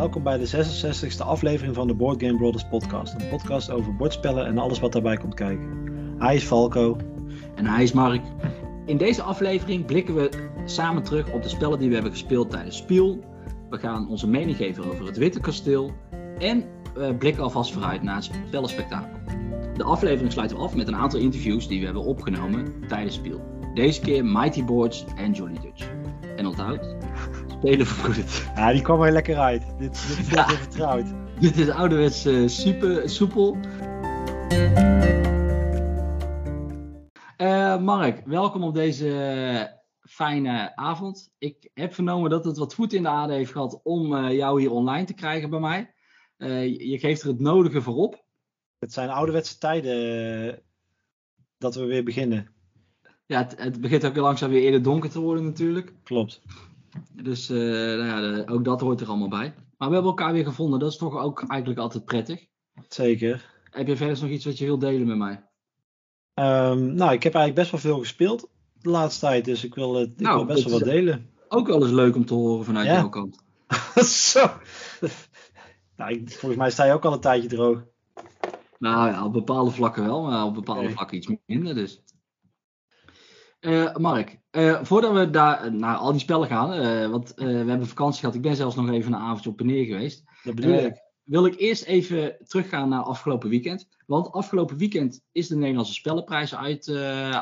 Welkom bij de 66e aflevering van de Board Game Brothers podcast. Een podcast over bordspellen en alles wat daarbij komt kijken. Hij is Falco. En hij is Mark. In deze aflevering blikken we samen terug op de spellen die we hebben gespeeld tijdens Spiel. We gaan onze mening geven over het Witte Kasteel. En we blikken alvast vooruit naar het spellenspectakel. De aflevering sluiten we af met een aantal interviews die we hebben opgenomen tijdens Spiel. Deze keer Mighty Boards en Jolly Dutch. En onthoud, spelen vergoed. Ja, die kwam er lekker uit. Dit, dit is Ja. vertrouwd. Dit is ouderwets eh, super soepel. Eh, Mark, welkom op deze fijne avond. Ik heb vernomen dat het wat voet in de aarde heeft gehad om eh, jou hier online te krijgen bij mij. Je- geeft er het nodige voor op. Het zijn ouderwetse tijden dat we weer beginnen. Ja, het, het begint ook langzaam weer eerder donker te worden natuurlijk. Klopt. Dus eh, nou ja, de- ook dat hoort er allemaal bij. Maar we hebben elkaar weer gevonden. Dat is toch ook eigenlijk altijd prettig. Zeker. Heb je verder nog iets wat je wilt delen met mij? Ehm, nou, ik heb eigenlijk best wel veel gespeeld de laatste tijd. Dus ik wil, het, ik Nou, wil best wel wat delen. Ook wel eens leuk om te horen vanuit Ja. jouw kant. Zo. Nou, ik- volgens mij sta je ook al een tijdje droog. Nou ja, op bepaalde vlakken wel, maar op bepaalde vlakken iets minder. Dus. Eh, Mark, eh, voordat we daar naar al die spellen gaan, eh, want we hebben vakantie gehad. Ik ben zelfs nog even een avondje op en neer geweest. Dat bedoel ik. Wil ik eerst even teruggaan naar afgelopen weekend. Want afgelopen weekend is de Nederlandse Spellenprijs uit,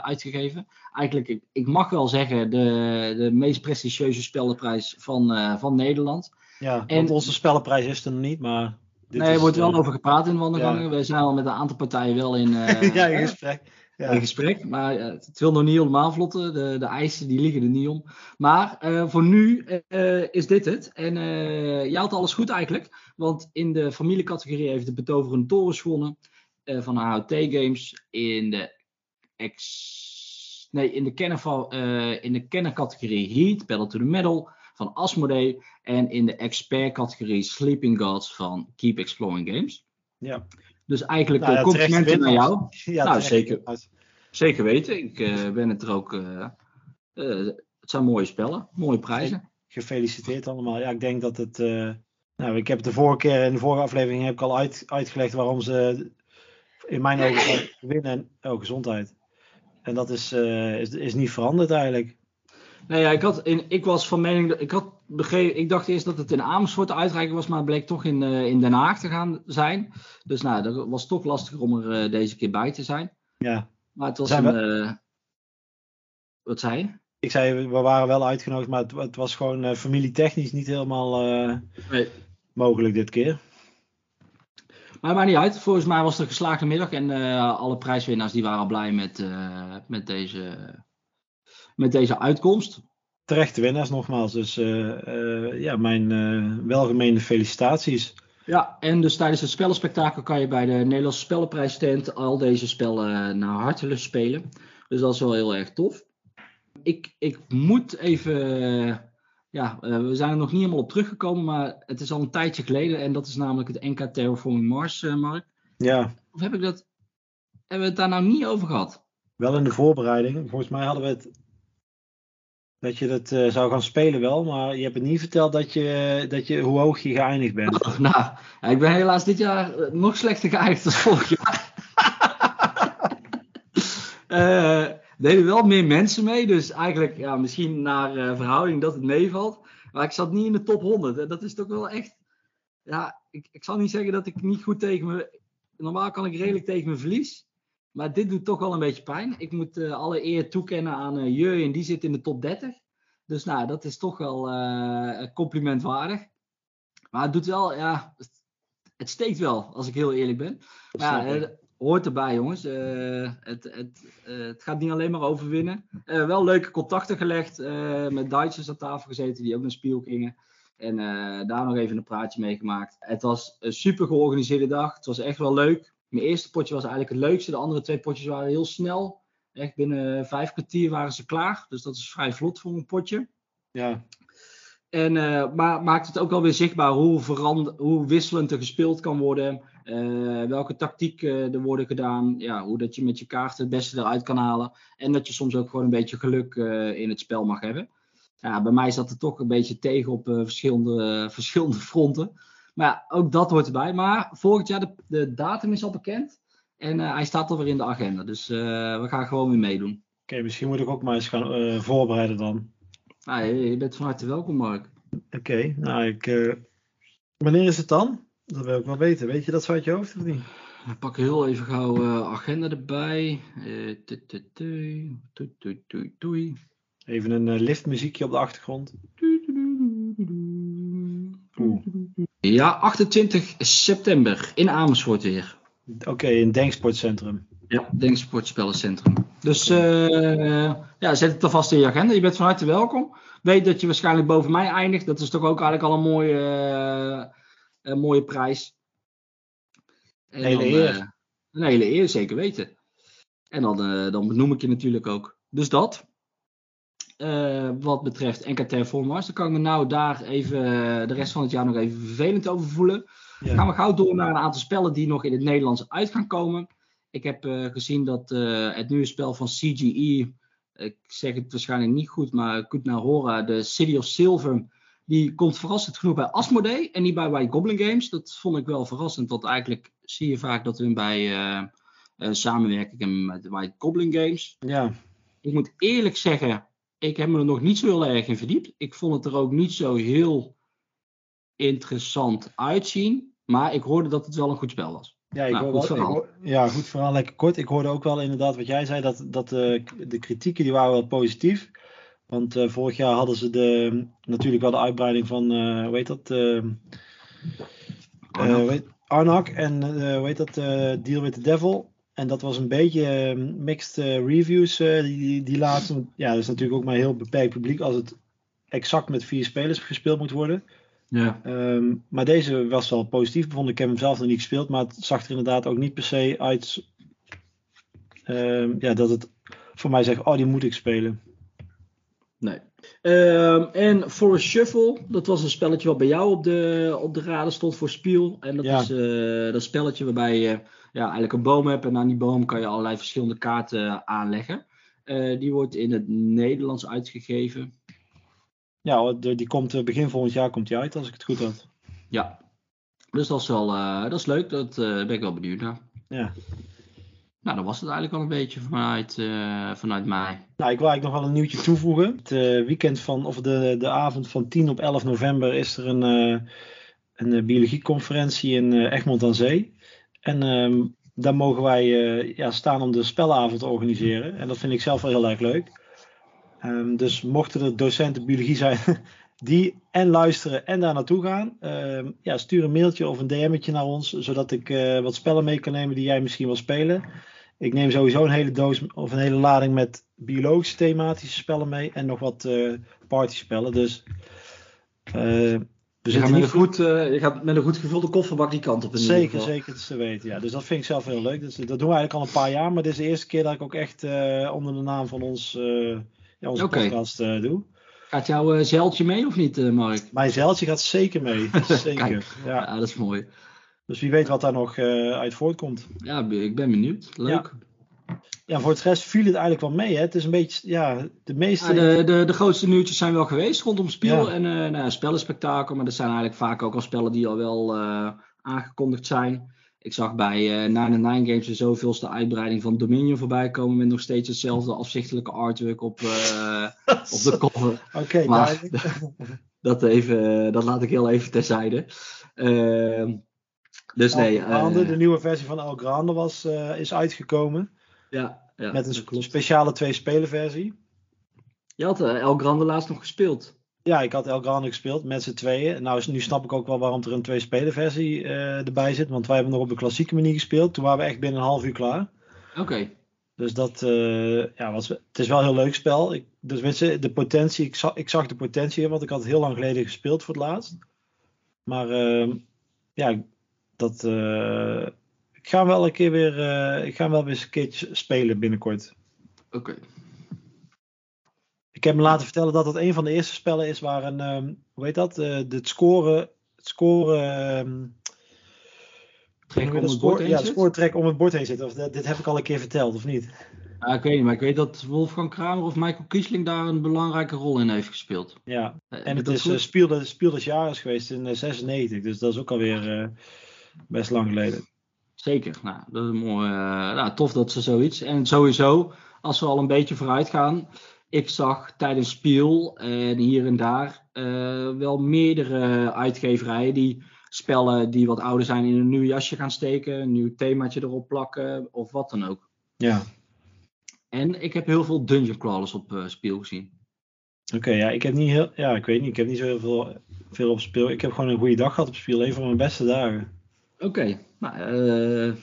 uitgegeven. Eigenlijk, ik, ik mag wel zeggen, de, de meest prestigieuze spellenprijs van, van Nederland. Ja, en- want onze spellenprijs is er nog niet, maar... Dit nee, er wordt wel over gepraat in wandelgangen. ja. We zijn al met een aantal partijen wel in, ja, in gesprek. Ja. in gesprek. Maar eh, het wil nog niet helemaal vlotten. De, de eisen die liggen er niet om. Maar eh, voor nu eh, is dit het. En je had alles goed eigenlijk. Want in de familiecategorie heeft de Betoverende Torens gewonnen. van AOT Games. In de ex... Nee, in de kenner, in de kennercategorie Heat, Battle to the Metal van Asmodee. En in de expert-categorie Sleeping Gods van Keep Exploring Games. Ja. Dus eigenlijk Nou eh, ja, complimenten naar jou. Ja, Nou, zeker. winnaars. Zeker weten. Ik eh, ben het er ook. eh, het zijn mooie spellen, mooie prijzen. Gefeliciteerd allemaal. Ja, ik denk dat het. nou, ik heb de vorige keer in de vorige aflevering heb ik al uit, uitgelegd waarom ze in mijn ogen winnen. En, oh, gezondheid. En dat is, is, is niet veranderd eigenlijk. Nee, ja, ik, had in, ik was van mening. dat- Ik, had ik dacht eerst dat het in Amersfoort de uitreiking was, maar het bleek toch in, eh, in Den Haag te gaan zijn. Dus nou, dat was toch lastiger om er eh, deze keer bij te zijn. Ja. Maar het was Zijn een. eh, wat zei je? Ik zei, we waren wel uitgenodigd, maar het, het was gewoon familietechnisch niet helemaal Nee. mogelijk dit keer. Maar maakt niet uit. Volgens mij was het een geslaagde middag. En alle prijswinnaars die waren blij met, met, deze, met deze uitkomst. Terechte winnaars nogmaals. Dus eh, eh, ja, mijn eh welgemeende felicitaties. Ja, en dus tijdens het spellenspectakel kan je bij de Nederlandse Spellenprijsstand al deze spellen naar hartelust spelen. Dus dat is wel heel erg tof. Ik, ik moet even. Ja, we zijn er nog niet helemaal op teruggekomen, maar het is al een tijdje geleden. En dat is namelijk het NK Terraforming Mars, Mark. Ja, Of heb ik dat. Hebben we het daar nou niet over gehad? wel in de voorbereiding. Volgens mij hadden we het. Dat je dat eh, zou gaan spelen wel, maar je hebt het niet verteld dat je, dat je, hoe hoog je geëindigd bent. Oh, nou, ik ben helaas dit jaar eh, nog slechter geëindigd dan vorig jaar. Eh, deden wel meer mensen mee, dus eigenlijk ja, misschien naar verhouding dat het meevalt. Maar ik zat niet in de top 100. En dat is toch wel echt. Ja, ik, ik zal niet zeggen dat ik niet goed tegen me. Normaal kan ik redelijk tegen me verlies. Maar dit doet toch wel een beetje pijn. Ik moet eh, alle eer toekennen aan uh, Jurjen, die zit in de top 30. Dus nou, dat is toch wel eh complimentwaardig. Maar het doet wel, ja, het, steekt wel, als ik heel eerlijk ben. Maar ja, het hoort erbij, jongens. Eh, het, het, eh, het gaat niet alleen maar over winnen. Eh, wel leuke contacten gelegd. eh, met Duitsers aan tafel gezeten die ook naar Spiel gingen. En eh, daar nog even een praatje mee gemaakt. Het was een super georganiseerde dag. Het was echt wel leuk. Mijn eerste potje was eigenlijk het leukste. De andere twee potjes waren heel snel. Echt binnen vijf kwartier waren ze klaar. Dus dat is vrij vlot voor een potje. Ja, En, eh, maar maakt het ook alweer zichtbaar hoe, verand, hoe wisselend er gespeeld kan worden. eh, welke tactiek eh, er worden gedaan. Ja, hoe dat je met je kaarten het beste eruit kan halen. En dat je soms ook gewoon een beetje geluk in het spel mag hebben. ja, bij mij zat het toch een beetje tegen op verschillende, verschillende fronten. Maar ja, ook dat hoort erbij. Maar volgend jaar, de, de datum is al bekend. En hij staat alweer in de agenda. Dus we gaan gewoon weer meedoen. Oké, misschien moet ik ook maar eens gaan voorbereiden dan. Nou, je, bent van harte welkom, Mark. Oké, nou ik. wanneer is het dan? Dat wil ik wel weten. Weet je dat zo uit je hoofd of niet? Ik pak heel even gauw uh, agenda erbij. Uh, even een uh, liftmuziekje op de achtergrond. Ja, 28 september in Amersfoort weer. Oké, okay, in Denksportcentrum. Ja, Denksportspellencentrum. Dus uh, ja, zet het alvast in je agenda. Je bent van harte welkom. Weet dat je waarschijnlijk boven mij eindigt. Dat is toch ook eigenlijk al een mooie, een mooie prijs. En hele dan, eer. Uh, een hele eer, zeker weten. En dan, uh, dan benoem ik je natuurlijk ook. Dus dat. Uh, wat betreft NKT Formars. Dan kan ik me nou daar even de rest van het jaar nog even vervelend over voelen. Ja. Gaan we gauw door naar een aantal spellen die nog in het Nederlands uit gaan komen. Ik heb gezien dat het nieuwe spel van CGE, ik zeg het waarschijnlijk niet goed, maar naar horen, de City of Silver, die komt verrassend genoeg bij Asmodee en niet bij White Goblin Games. Dat vond ik wel verrassend, want eigenlijk zie je vaak dat we bij samenwerken met White Goblin Games. Ja. Ik moet eerlijk zeggen, ik heb me er nog niet zo heel erg in verdiept. Ik vond het er ook niet zo heel interessant uitzien. Maar ik hoorde dat het wel een goed spel was. Ja, ik nou, goed wel, ja, goed verhaal, lekker kort. Ik hoorde ook wel inderdaad wat jij zei, dat, dat uh, de kritieken die waren wel positief. Want uh, vorig jaar hadden ze de, natuurlijk wel de uitbreiding van, uh, hoe heet dat? Arnak en hoe heet dat? Deal with the Devil. En dat was een beetje mixed reviews, die, die laatste. Ja, dat is natuurlijk ook maar heel beperkt publiek als het exact met vier spelers gespeeld moet worden. Ja. Um, maar deze was wel positief bevonden. Ik heb hem zelf nog niet gespeeld, maar het zag er inderdaad ook niet per se uit. Um, ja, dat het voor mij zegt, oh, die moet ik spelen. Nee. Um, en Forest Shuffle, dat was een spelletje wat bij jou op de, op de raden stond voor Spiel. En dat is uh, dat spelletje waarbij je ja, eigenlijk een boom hebt en aan die boom kan je allerlei verschillende kaarten aanleggen. Uh, die wordt in het Nederlands uitgegeven. Ja, die komt eh, begin volgend jaar komt die uit, als ik het goed had. Ja, dus dat is wel dat is leuk, dat ben ik wel benieuwd naar. Ja. Nou, dat was het eigenlijk al een beetje vanuit, uh, vanuit mij. Nou, ik wil eigenlijk nog wel een nieuwtje toevoegen. Het uh, weekend van, of de, de avond van 10 op 11 november is er een, uh, een biologieconferentie in Egmond aan Zee. En ehm, daar mogen wij ja, staan om de spellenavond te organiseren. En dat vind ik zelf wel heel erg leuk. Um, dus mochten er docenten biologie zijn die en luisteren en daar naartoe gaan, uh, ja, stuur een mailtje of een DM'tje naar ons, zodat ik uh, wat spellen mee kan nemen die jij misschien wil spelen. Ik neem sowieso een hele doos of een hele lading met biologische thematische spellen mee en nog wat uh, partyspellen. Dus je gaat, met een goed, je gaat met een goed gevulde kofferbak die kant op. In zeker, zeker te weten. Ja. Dus dat vind ik zelf heel leuk. Dus, dat doen we eigenlijk al een paar jaar, maar dit is de eerste keer dat ik ook echt onder de naam van ons, ja, onze okay. podcast doe. Gaat jouw uh, zeiltje mee of niet, uh, Mark? Mijn zeiltje gaat zeker mee. zeker. ja. ja. dat is mooi. Dus wie weet wat daar nog uh, uit voortkomt. Ja, ik ben benieuwd. Leuk. Ja. Ja. voor het rest viel het eigenlijk wel mee. Hè? Het is een beetje, ja, de meeste... Ja, de, de, de grootste nieuwtjes zijn wel geweest rondom spel en uh, nou, spellenspectakel. Maar er zijn eigenlijk vaak ook al spellen die al wel aangekondigd zijn. Ik zag bij uh, Nine Nine Games de zoveelste uitbreiding van Dominion voorbij komen met nog steeds hetzelfde afzichtelijke artwork op, uh, op de cover. Oké, okay, dat, even, dat laat ik heel even terzijde. Uh, dus nee. De nieuwe versie van El Grande was, is uitgekomen. Ja, ja met een speciale twee spelen versie. Je had El Grande laatst nog gespeeld. Ja, ik had El Grande gespeeld met z'n tweeën. Nou, nu snap ik ook wel waarom er een twee-speler versie uh, erbij zit. Want wij hebben nog op de klassieke manier gespeeld. Toen waren we echt binnen een half uur klaar. Oké. Dus dat uh, ja, was, het is wel een heel leuk spel. Ik, dus mensen, de potentie, ik zag, ik zag de potentie, want ik had heel lang geleden gespeeld voor het laatst. Maar uh, ja, dat, ik ga wel een keer weer, ik ga wel weer eens een keertje spelen binnenkort. Oké. Ik heb me laten vertellen dat het een van de eerste spellen is waar een, um, hoe heet dat, uh, het scoren, het scoren, um, trek om het bord heen Ja, het scoren trek om het bord heen zit. Of, dit heb ik al een keer verteld, of niet? Ja, ik weet niet, maar ik weet dat Wolfgang Kramer of Michael Kiesling daar een belangrijke rol in heeft gespeeld. Ja, Eh, en het dat is uh, des Jahres geweest in uh, 96, dus dat is ook alweer uh, best lang geleden. Zeker, nou, dat is mooi. Uh, nou, tof dat ze zoiets. En sowieso, als we al een beetje vooruit gaan. Ik zag tijdens Spiel en hier en daar uh, wel meerdere uitgeverijen die spellen die wat ouder zijn in een nieuw jasje gaan steken, een nieuw themaatje erop plakken of wat dan ook. Ja. En ik heb heel veel dungeon crawlers op uh, Spiel gezien. Oké, okay, ja, ik heb niet heel, ja, ik weet niet, ik heb niet zo heel veel, veel op Spiel. Ik heb gewoon een goede dag gehad op Spiel, een van mijn beste dagen. Oké, okay. nou, uh,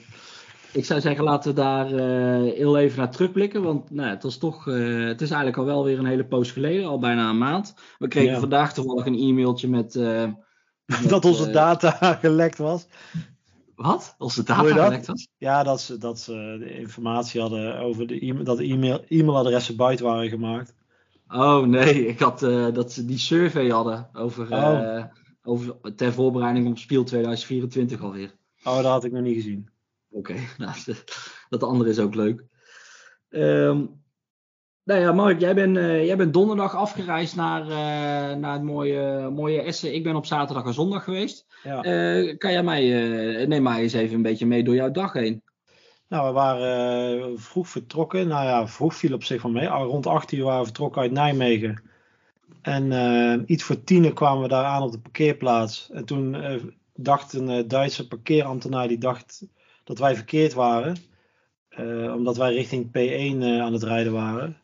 ik zou zeggen, laten we daar uh, heel even naar terugblikken. Want nou, het, was toch, uh, het is eigenlijk al wel weer een hele poos geleden, al bijna een maand. We kregen ja. vandaag toevallig een e-mailtje met. met dat onze data gelekt was. Wat? Onze data gelekt was? Ja, dat ze, dat ze de informatie hadden over de e dat de e-mail, e-mailadressen buiten waren gemaakt. Oh nee, ik had dat ze die survey hadden over. Oh. Over ter voorbereiding op Spiel 2024 alweer. Oh, dat had ik nog niet gezien. Oké, okay. nou, dat andere is ook leuk. Um, nou ja, Mark, jij bent, uh, jij bent donderdag afgereisd naar, uh, naar het mooie, mooie Essen. Ik ben op zaterdag en zondag geweest. Ja. Uh, kan jij mij, neem mij eens even een beetje mee door jouw dag heen? Nou, we waren vroeg vertrokken. Nou ja, vroeg viel op zich van mee. Rond 8 uur waren we vertrokken uit Nijmegen. En iets voor tien kwamen we daar aan op de parkeerplaats. En toen dacht een Duitse parkeerambtenaar, die dacht dat wij verkeerd waren. Omdat wij richting P1 uh, aan het rijden waren.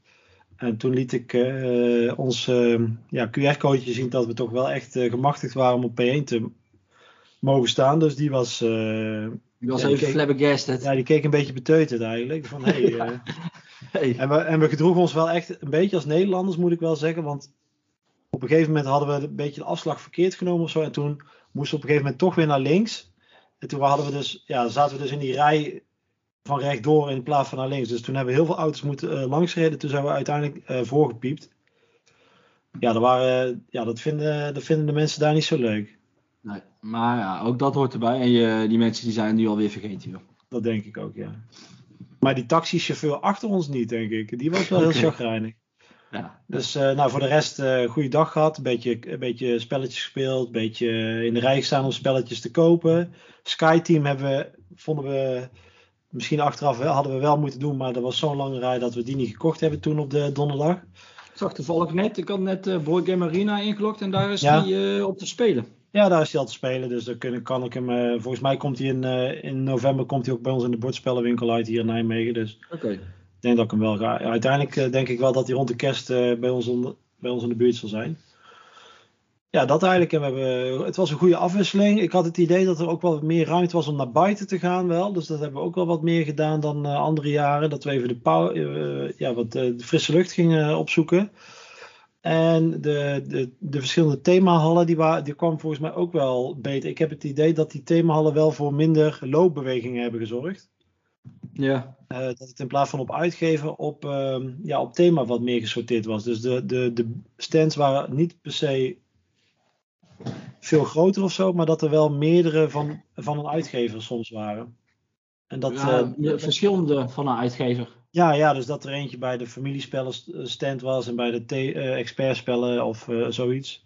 En toen liet ik ons ja, QR-code zien dat we toch wel echt gemachtigd waren om op P1 te mogen staan. Dus die was. die was ja, even flabbergasted. Ja, die keek een beetje beteuterd eigenlijk. Van, hey, ja. hey. En, we, en we gedroegen ons wel echt een beetje als Nederlanders, moet ik wel zeggen. Want op een gegeven moment hadden we een beetje de afslag verkeerd genomen of zo. En toen moesten we op een gegeven moment toch weer naar links. En toen hadden we dus, ja, zaten we dus in die rij van rechtdoor in plaats van naar links. Dus toen hebben we heel veel auto's moeten uh, langsreden. Toen zijn we uiteindelijk uh, voorgepiept. Ja, dat, waren, ja dat, vinden, dat vinden de mensen daar niet zo leuk. Nee, maar ja, ook dat hoort erbij. En je, die mensen die zijn nu alweer vergeten. Joh. Dat denk ik ook, ja. Maar die taxichauffeur achter ons niet, denk ik. Die was wel heel chagrijnig. Ja, Dus uh, nou, voor de rest uh, goede dag gehad. Een beetje, een beetje spelletjes gespeeld. Een beetje in de rij gestaan om spelletjes te kopen. Skyteam hebben we, vonden we misschien achteraf wel, hadden we wel moeten doen. Maar dat was zo'n lange rij dat we die niet gekocht hebben toen op de donderdag. ik zag toevallig net, ik had net uh, Boy Game Arena ingelogd en daar is Ja. uh, op te spelen. Ja, daar is hij al te spelen. Dus dan kun, kan ik hem. eh, volgens mij komt hij in, eh, in november komt hij ook bij ons in de bordspellenwinkel uit hier in Nijmegen. Dus Oké. Denk dat ik hem wel ga. Uiteindelijk eh, denk ik wel dat hij rond de kerst eh, bij, ons bij ons in de buurt zal zijn. Ja, dat eigenlijk. En we hebben, het was een goede afwisseling. Ik had het idee dat er ook wel meer ruimte was om naar buiten te gaan wel. Dus dat hebben we ook wel wat meer gedaan dan eh, andere jaren. Dat we even de, ja, wat, de frisse lucht gingen opzoeken. En de, de, de verschillende themahallen, die, die kwamen volgens mij ook wel beter. Ik heb het idee dat die themahallen wel voor minder loopbewegingen hebben gezorgd. Ja. Eh, dat het in plaats van op uitgeven op, ehm, ja, op thema wat meer gesorteerd was. Dus de, de, de stands waren niet per se veel groter of zo, maar dat er wel meerdere van, van een uitgever soms waren. En dat, ja, eh, de verschillende van een uitgever. ja, ja, dus dat er eentje bij de familiespellen st- stand was en bij de eh, expertspellen of eh, zoiets.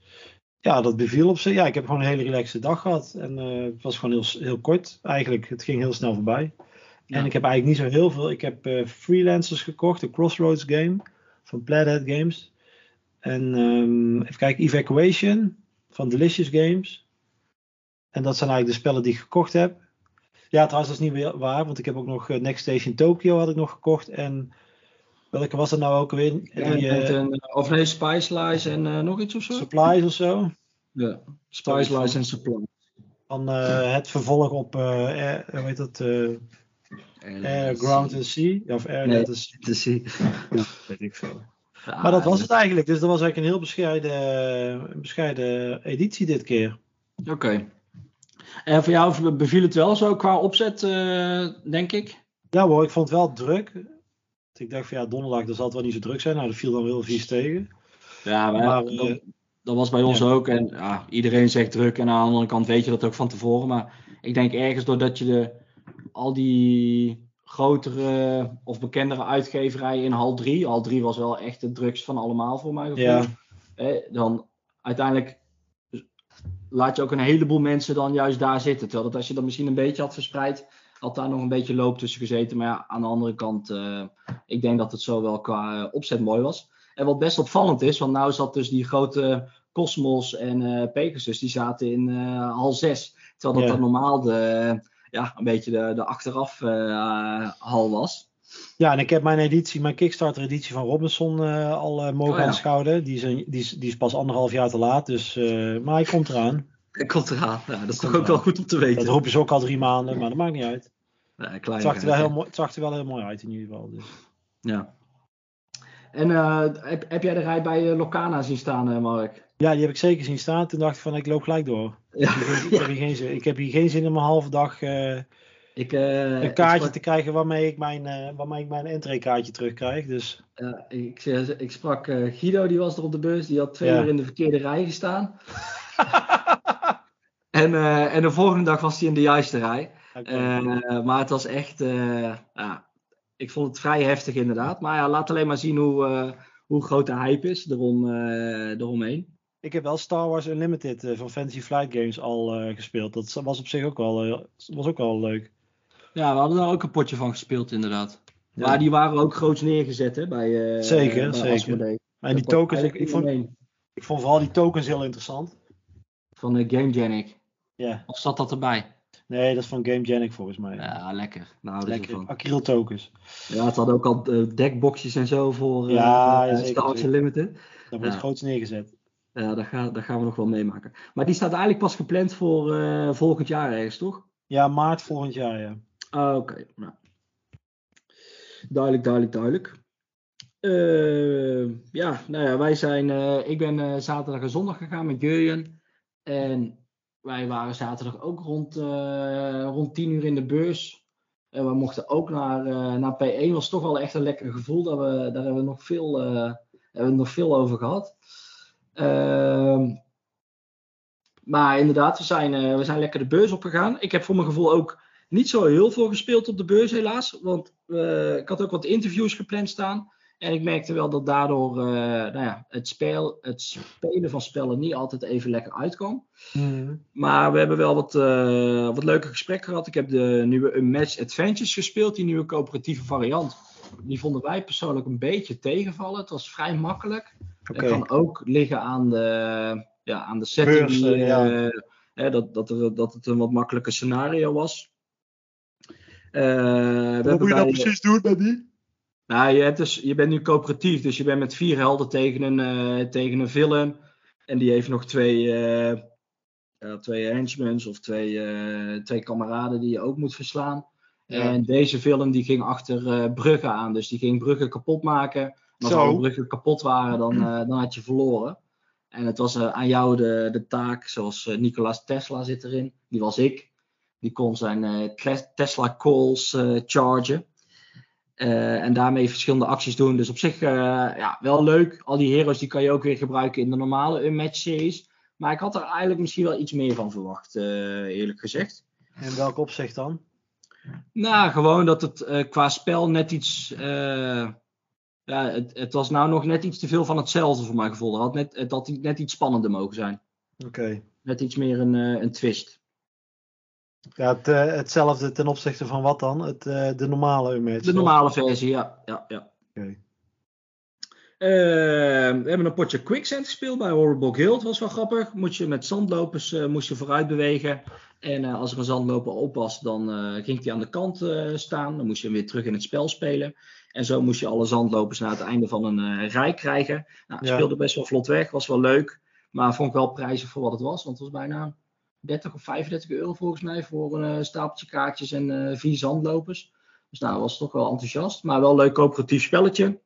Ja, dat beviel op zich. Ja, ik heb gewoon een hele relaxe dag gehad. En eh, het was gewoon heel, heel kort eigenlijk. Het ging heel snel voorbij. Ja. En ik heb eigenlijk niet zo heel veel. Ik heb eh, Freelancers gekocht, de Crossroads game van Plaidhead Games. En ehm, even kijken, Evacuation van Delicious Games. En dat zijn eigenlijk de spellen die ik gekocht heb. Ja, trouwens, dat is niet weer waar, want ik heb ook nog eh, Next Station Tokyo had ik nog gekocht. En welke was er nou ook alweer? Die, En, eh, en, of nee, Spice Lies en nog iets of zo? Supplies of zo. Ja. Spice Lies en Supply. Van het vervolg op, eh, hoe heet dat? Eh, Air, Ground and Sea. Ja, of Air, Nee. And Sea, zien. weet ik veel. Ja, Maar dat was het eigenlijk. Dus dat was eigenlijk een heel bescheiden, een bescheiden editie dit keer. Oké. En voor jou beviel het wel zo qua opzet, eh, denk ik? Ja hoor, ik vond het wel druk. Ik dacht van ja, donderdag dat zal het wel niet zo druk zijn. Nou, dat viel dan heel vies tegen. Ja, maar, Maar, dat, eh, dat was bij ons ja. ook. En ja, iedereen zegt druk en aan de andere kant weet je dat ook van tevoren. Maar ik denk ergens doordat je de, al die grotere of bekendere uitgeverijen in hal 3. Hal 3 was wel echt de drugs van allemaal voor mij. Ja. dan uiteindelijk laat je ook een heleboel mensen dan juist daar zitten. Terwijl dat als je dat misschien een beetje had verspreid, had daar nog een beetje loop tussen gezeten. Maar ja, aan de andere kant, uh, ik denk dat het zo wel qua uh, opzet mooi was. En wat best opvallend is, want nou zat dus die grote Cosmos en uh, Pegasus, die zaten in hal 6. Terwijl dat Ja. dan normaal de, ja, een beetje de, de achteraf hal was. Ja, en ik heb mijn editie, mijn Kickstarter editie van Robinson eh, al eh, mogen Oh, ja. aanschouwen. Die is, een- die, is, die is pas anderhalf jaar te laat, dus, eh, maar hij komt eraan. Ik komt eraan. Dat is toch ook wel goed om te weten. Dat roepen ze ook al drie maanden, maar dat maakt niet uit. Ja, Het zag, er wel heel mooi, het zag er wel heel mooi uit in ieder geval. Dus. Ja. En eh, heb, heb jij de rij bij eh, Locana zien staan, eh, Mark? Ja, die heb ik zeker zien staan. Toen dacht ik van, ik loop gelijk door. Ja. Ik, heb hier geen zin, ik heb hier geen zin in mijn halve dag eh, Ik, eh, een kaartje sprak- te krijgen waarmee ik mijn, eh waarmee ik mijn entreekaartje terugkrijg. Dus Ja, ik, ik sprak Guido, die was er op de bus. Die had twee Ja. uur in de verkeerde rij gestaan. en, en de volgende dag was hij in de juiste rij. maar het was echt... ja, ik vond het vrij heftig inderdaad. Maar ja, laat alleen maar zien hoe, hoe groot de hype is erom, eromheen. Ik heb wel Star Wars Unlimited eh, van Fantasy Flight Games al eh, gespeeld. Dat was op zich ook wel, eh, was ook wel leuk. Ja, we hadden daar ook een potje van gespeeld inderdaad. Ja. Maar die waren ook groots neergezet hè, bij, Zeker, bij zeker. En die Dat tokens, ik, ik, vond, ik vond vooral die tokens heel interessant. Van de Game Genic. Ja, Of zat dat erbij? nee, dat is van Game Genic volgens mij. Ja, lekker. Nou, Lekker, van. acryl tokens. Ja, het hadden ook al deckboxjes en zo voor Ja, ja, Star Wars. Unlimited. Dat wordt Ja. groots neergezet. Ja, dat, ga, dat gaan we nog wel meemaken. Maar die staat eigenlijk pas gepland voor eh, volgend jaar ergens, toch? Ja, maart volgend jaar, ja. Ah, oké. Nou. Duidelijk, duidelijk, duidelijk. Eh, ja, nou ja, wij zijn. eh, ik ben eh, zaterdag en zondag gegaan met Jurjen. En wij waren zaterdag ook rond, eh, rond 10 uur in de beurs. En we mochten ook naar, eh, naar P1. Was toch wel echt een lekker gevoel. Dat we, daar hebben we nog veel, eh, hebben we nog veel over gehad. Ehm, maar inderdaad, we zijn, eh, we zijn lekker de beurs opgegaan. Ik heb voor mijn gevoel ook niet zo heel veel gespeeld op de beurs, helaas. Want eh, ik had ook wat interviews gepland staan. En ik merkte wel dat daardoor eh, nou ja, het, het spelen van spellen niet altijd even lekker uitkwam. Maar we hebben wel wat, wat leuke gesprekken gehad. Ik heb de nieuwe Unmatched Adventures gespeeld, die nieuwe coöperatieve variant. Die vonden wij persoonlijk een beetje tegenvallen. Het was vrij makkelijk. Het kan ook liggen aan de, ja, aan de setting. Beurs, ja. eh, hè, dat, dat, er, dat het een wat makkelijker scenario was. Eh, we hebben bij- doen met die? nou, je, hebt dus, je bent nu coöperatief, dus je bent met vier helden tegen een, eh, tegen een villain. En die heeft nog twee, ja, twee henchmen of twee, twee kameraden die je ook moet verslaan. Ja. En deze villain die ging achter eh, bruggen aan, dus die ging bruggen kapot maken. En als alle bruggen kapot waren, dan, eh, dan had je verloren. En het was eh, aan jou de, de taak, zoals eh, Nikola Tesla zit erin, die was ik. Die kon zijn eh, Tesla calls eh, chargen. Eh, en daarmee verschillende acties doen. Dus op zich eh, ja, wel leuk. Al die heroes die kan je ook weer gebruiken in de normale Unmatched series. Maar ik had er eigenlijk misschien wel iets meer van verwacht, eh, eerlijk gezegd. In welk opzicht dan? Nou, gewoon dat het eh, qua spel net iets. eh, ja, het, het was nou nog net iets te veel van hetzelfde voor mijn gevoel. Het had net, het had net iets spannender mogen zijn. Oké. Net iets meer een, eh, een twist. Ja, het, hetzelfde ten opzichte van wat dan? Het, de normale image. De normale versie, ja. ja, ja. Oké. Eh, we hebben een potje Quicksand gespeeld bij Horrible Guild. Was wel grappig. Moet je met zandlopers eh, moest je vooruit bewegen. En eh, als er een zandloper op was, dan eh, ging hij aan de kant staan. Dan moest je hem weer terug in het spel spelen. En zo moest je alle zandlopers naar het einde van een rij krijgen. Nou, het Ja. speelde best wel vlot weg. Was wel leuk. Maar vond ik wel prijzen voor wat het was. Want het was bijna 30 of 35 euro volgens mij. Voor een stapeltje kaartjes en vier zandlopers. Dus nou, was toch wel enthousiast. Maar wel een leuk coöperatief spelletje.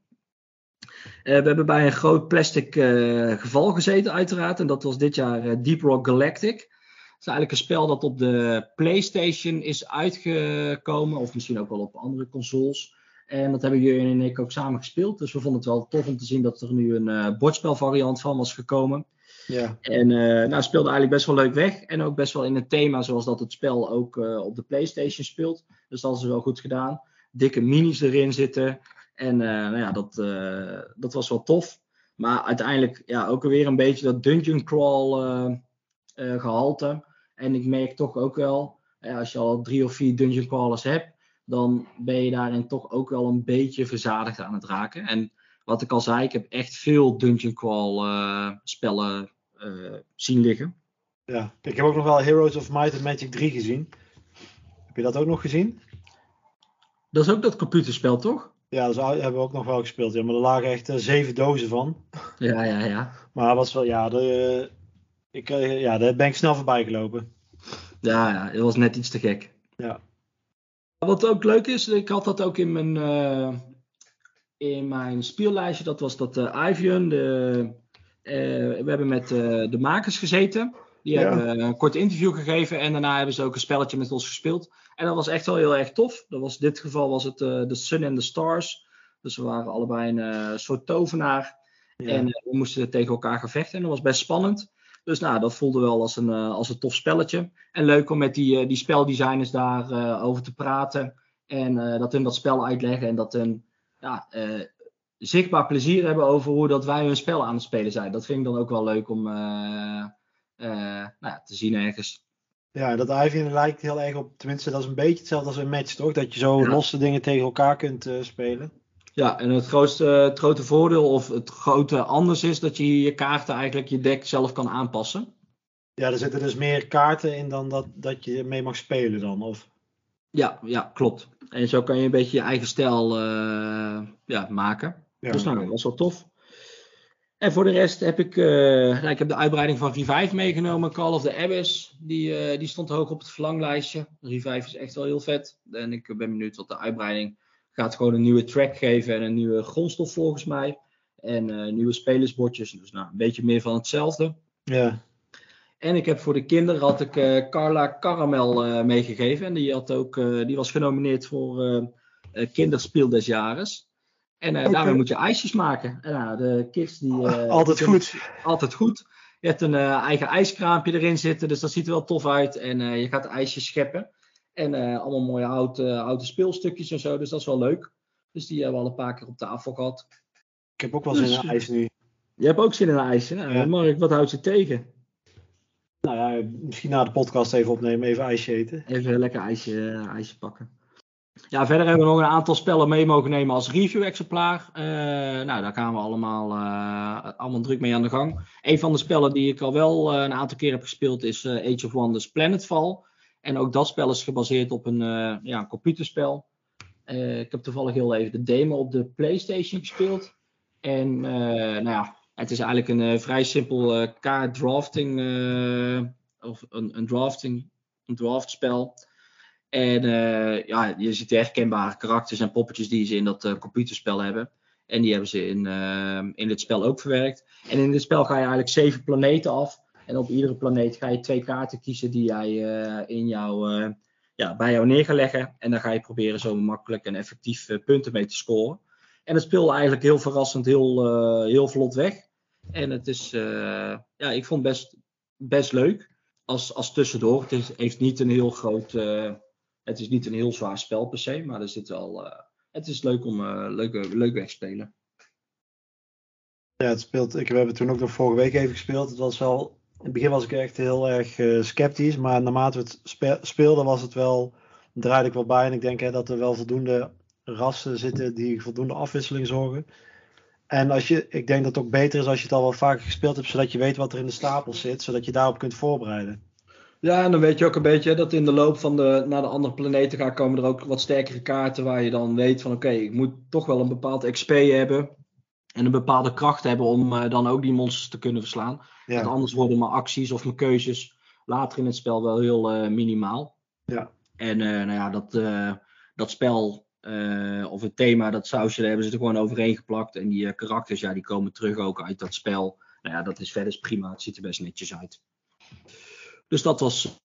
Eh, we hebben bij een groot plastic eh, geval gezeten, uiteraard. En dat was dit jaar eh, Deep Rock Galactic. Het is eigenlijk een spel dat op de PlayStation is uitgekomen. Of misschien ook wel op andere consoles. En dat hebben jullie en ik ook samen gespeeld. Dus we vonden het wel tof om te zien dat er nu een eh bordspelvariant van was gekomen. Ja. En eh nou, speelde eigenlijk best wel leuk weg. En ook best wel in het thema zoals dat het spel ook op de PlayStation speelt. Dus dat is wel goed gedaan. dikke minis erin zitten. En nou ja, dat, dat was wel tof. Maar uiteindelijk ja, ook weer een beetje dat dungeon crawl gehalte. En ik merk toch ook wel, als je al drie of vier dungeon crawlers hebt, dan ben je daarin toch ook wel een beetje verzadigd aan het raken. En wat ik al zei, ik heb echt veel dungeon crawl uh, spellen uh, zien liggen. Ja, ik heb ook nog wel Heroes of Might and Magic 3 gezien. Heb je dat ook nog gezien? Dat is ook dat computerspel, toch? Ja, dat hebben we ook nog wel gespeeld. Ja, maar er lagen echt uh, zeven dozen van. Ja, ja, ja. Maar was wel, ja, de, ik, ja, daar ben ik snel voorbij gelopen. Ja, ja, het was net iets te gek. Ja. Wat ook leuk is, ik had dat ook in mijn, uh, in mijn speellijstje. Dat was dat uh, Ivian. De, uh, we hebben met de makers gezeten. Die ja. hebben een kort interview gegeven. En daarna hebben ze ook een spelletje met ons gespeeld. En dat was echt wel heel erg tof. Dat was, in dit geval was het The Sun and the Stars. Dus we waren allebei een soort tovenaar. Ja. En we moesten tegen elkaar gevechten. En dat was best spannend. Dus nou, dat voelde wel als een, als een tof spelletje. En leuk om met die, die speldesigners daarover over te praten. En dat hun dat spel uitleggen. En dat hun ja, zichtbaar plezier hebben over hoe dat wij hun spel aan het spelen zijn. Dat vind ik dan ook wel leuk om nou ja, te zien ergens. Ja, dat Ivy lijkt heel erg op, tenminste dat is een beetje hetzelfde als een match toch? Dat je zo ja. losse dingen tegen elkaar kunt spelen. Ja, en het, grootste, het grote voordeel of het grote anders is dat je je kaarten eigenlijk je deck zelf kan aanpassen. Ja, er zitten dus meer kaarten in dan dat, dat je mee mag spelen dan, of? Ja, ja, klopt. En zo kan je een beetje je eigen stijl uh, ja, maken. Ja. Dus nou, dat was wel tof. En voor de rest heb ik, uh, nou, ik heb de uitbreiding van Revive meegenomen. Call of the Abyss, die, uh, die stond hoog op het verlanglijstje. Revive is echt wel heel vet. En ik ben benieuwd wat de uitbreiding gaat gewoon een nieuwe track geven en een nieuwe grondstof volgens mij. En uh, nieuwe spelersbordjes. Dus nou, een beetje meer van hetzelfde. Ja. En ik heb voor de kinderen had ik uh, Carla Caramel uh, meegegeven. En die, had ook, die was genomineerd voor kinderspeel des jaren. En okay. daarmee moet je ijsjes maken. En nou, de kids die... altijd die goed. Altijd goed. Je hebt een eigen ijskraampje erin zitten. Dus dat ziet er wel tof uit. En je gaat ijsjes scheppen. En uh, allemaal mooie houten, houten speelstukjes en zo. Dus dat is wel leuk. Dus die hebben we al een paar keer op tafel gehad. Ik heb ook wel zin dus, in ijs nu. Je hebt ook zin in ijs. Nou, ja. Mark, wat houdt je tegen? Nou ja, misschien na de podcast even opnemen, even ijsje eten. Even lekker ijsje, ijsje pakken. Ja, verder hebben we nog een aantal spellen mee mogen nemen als review-exemplaar. Uh, nou, daar gaan we allemaal, uh, allemaal druk mee aan de gang. Een van de spellen die ik al wel uh, een aantal keer heb gespeeld is Age of Wonders Planetfall. En ook dat spel is gebaseerd op een, ja, een computerspel. Ik heb toevallig heel even de demo op de PlayStation gespeeld. En nou ja, het is eigenlijk een vrij simpel kaartdrafting of een, een drafting, een draftspel. En ja, je ziet de herkenbare karakters en poppetjes die ze in dat computerspel hebben. En die hebben ze in, in dit spel ook verwerkt. En in dit spel ga je eigenlijk zeven planeten af. En op iedere planeet ga je twee kaarten kiezen die jij uh, in jou, uh, ja, bij jou neer gaat leggen. En dan ga je proberen zo makkelijk en effectief uh, punten mee te scoren. En het speelt eigenlijk heel verrassend, heel, heel vlot weg. En het is, ja, ik vond het best, best leuk als, als tussendoor. Het is, heeft niet een heel groot, het is niet een heel zwaar spel per se, maar er zit wel, het is leuk om leuk, leuk weg te spelen. Ja, het speelt. Ik, we hebben toen ook nog vorige week even gespeeld. Het was wel in het begin was ik echt heel erg uh, sceptisch, maar naarmate we het spe speelden was het wel, draaide ik wel bij. En ik denk hè, dat er wel voldoende rassen zitten die voldoende afwisseling zorgen. En als je, ik denk dat het ook beter is als je het al wel vaker gespeeld hebt, zodat je weet wat er in de stapel zit, zodat je daarop kunt voorbereiden. Ja, en dan weet je ook een beetje dat in de loop van de, naar de andere planeten gaan komen er ook wat sterkere kaarten waar je dan weet van oké, okay, ik moet toch wel een bepaald XP hebben en een bepaalde kracht hebben om uh, dan ook die monsters te kunnen verslaan. Ja. Want anders worden mijn acties of mijn keuzes later in het spel wel heel uh, minimaal. Ja. En uh, nou ja, dat, dat spel of het thema, dat sausje, daar hebben ze er gewoon overheen geplakt. En die karakters, ja, die komen terug ook uit dat spel. Nou ja, dat is verder prima. Het ziet er best netjes uit. Dus dat was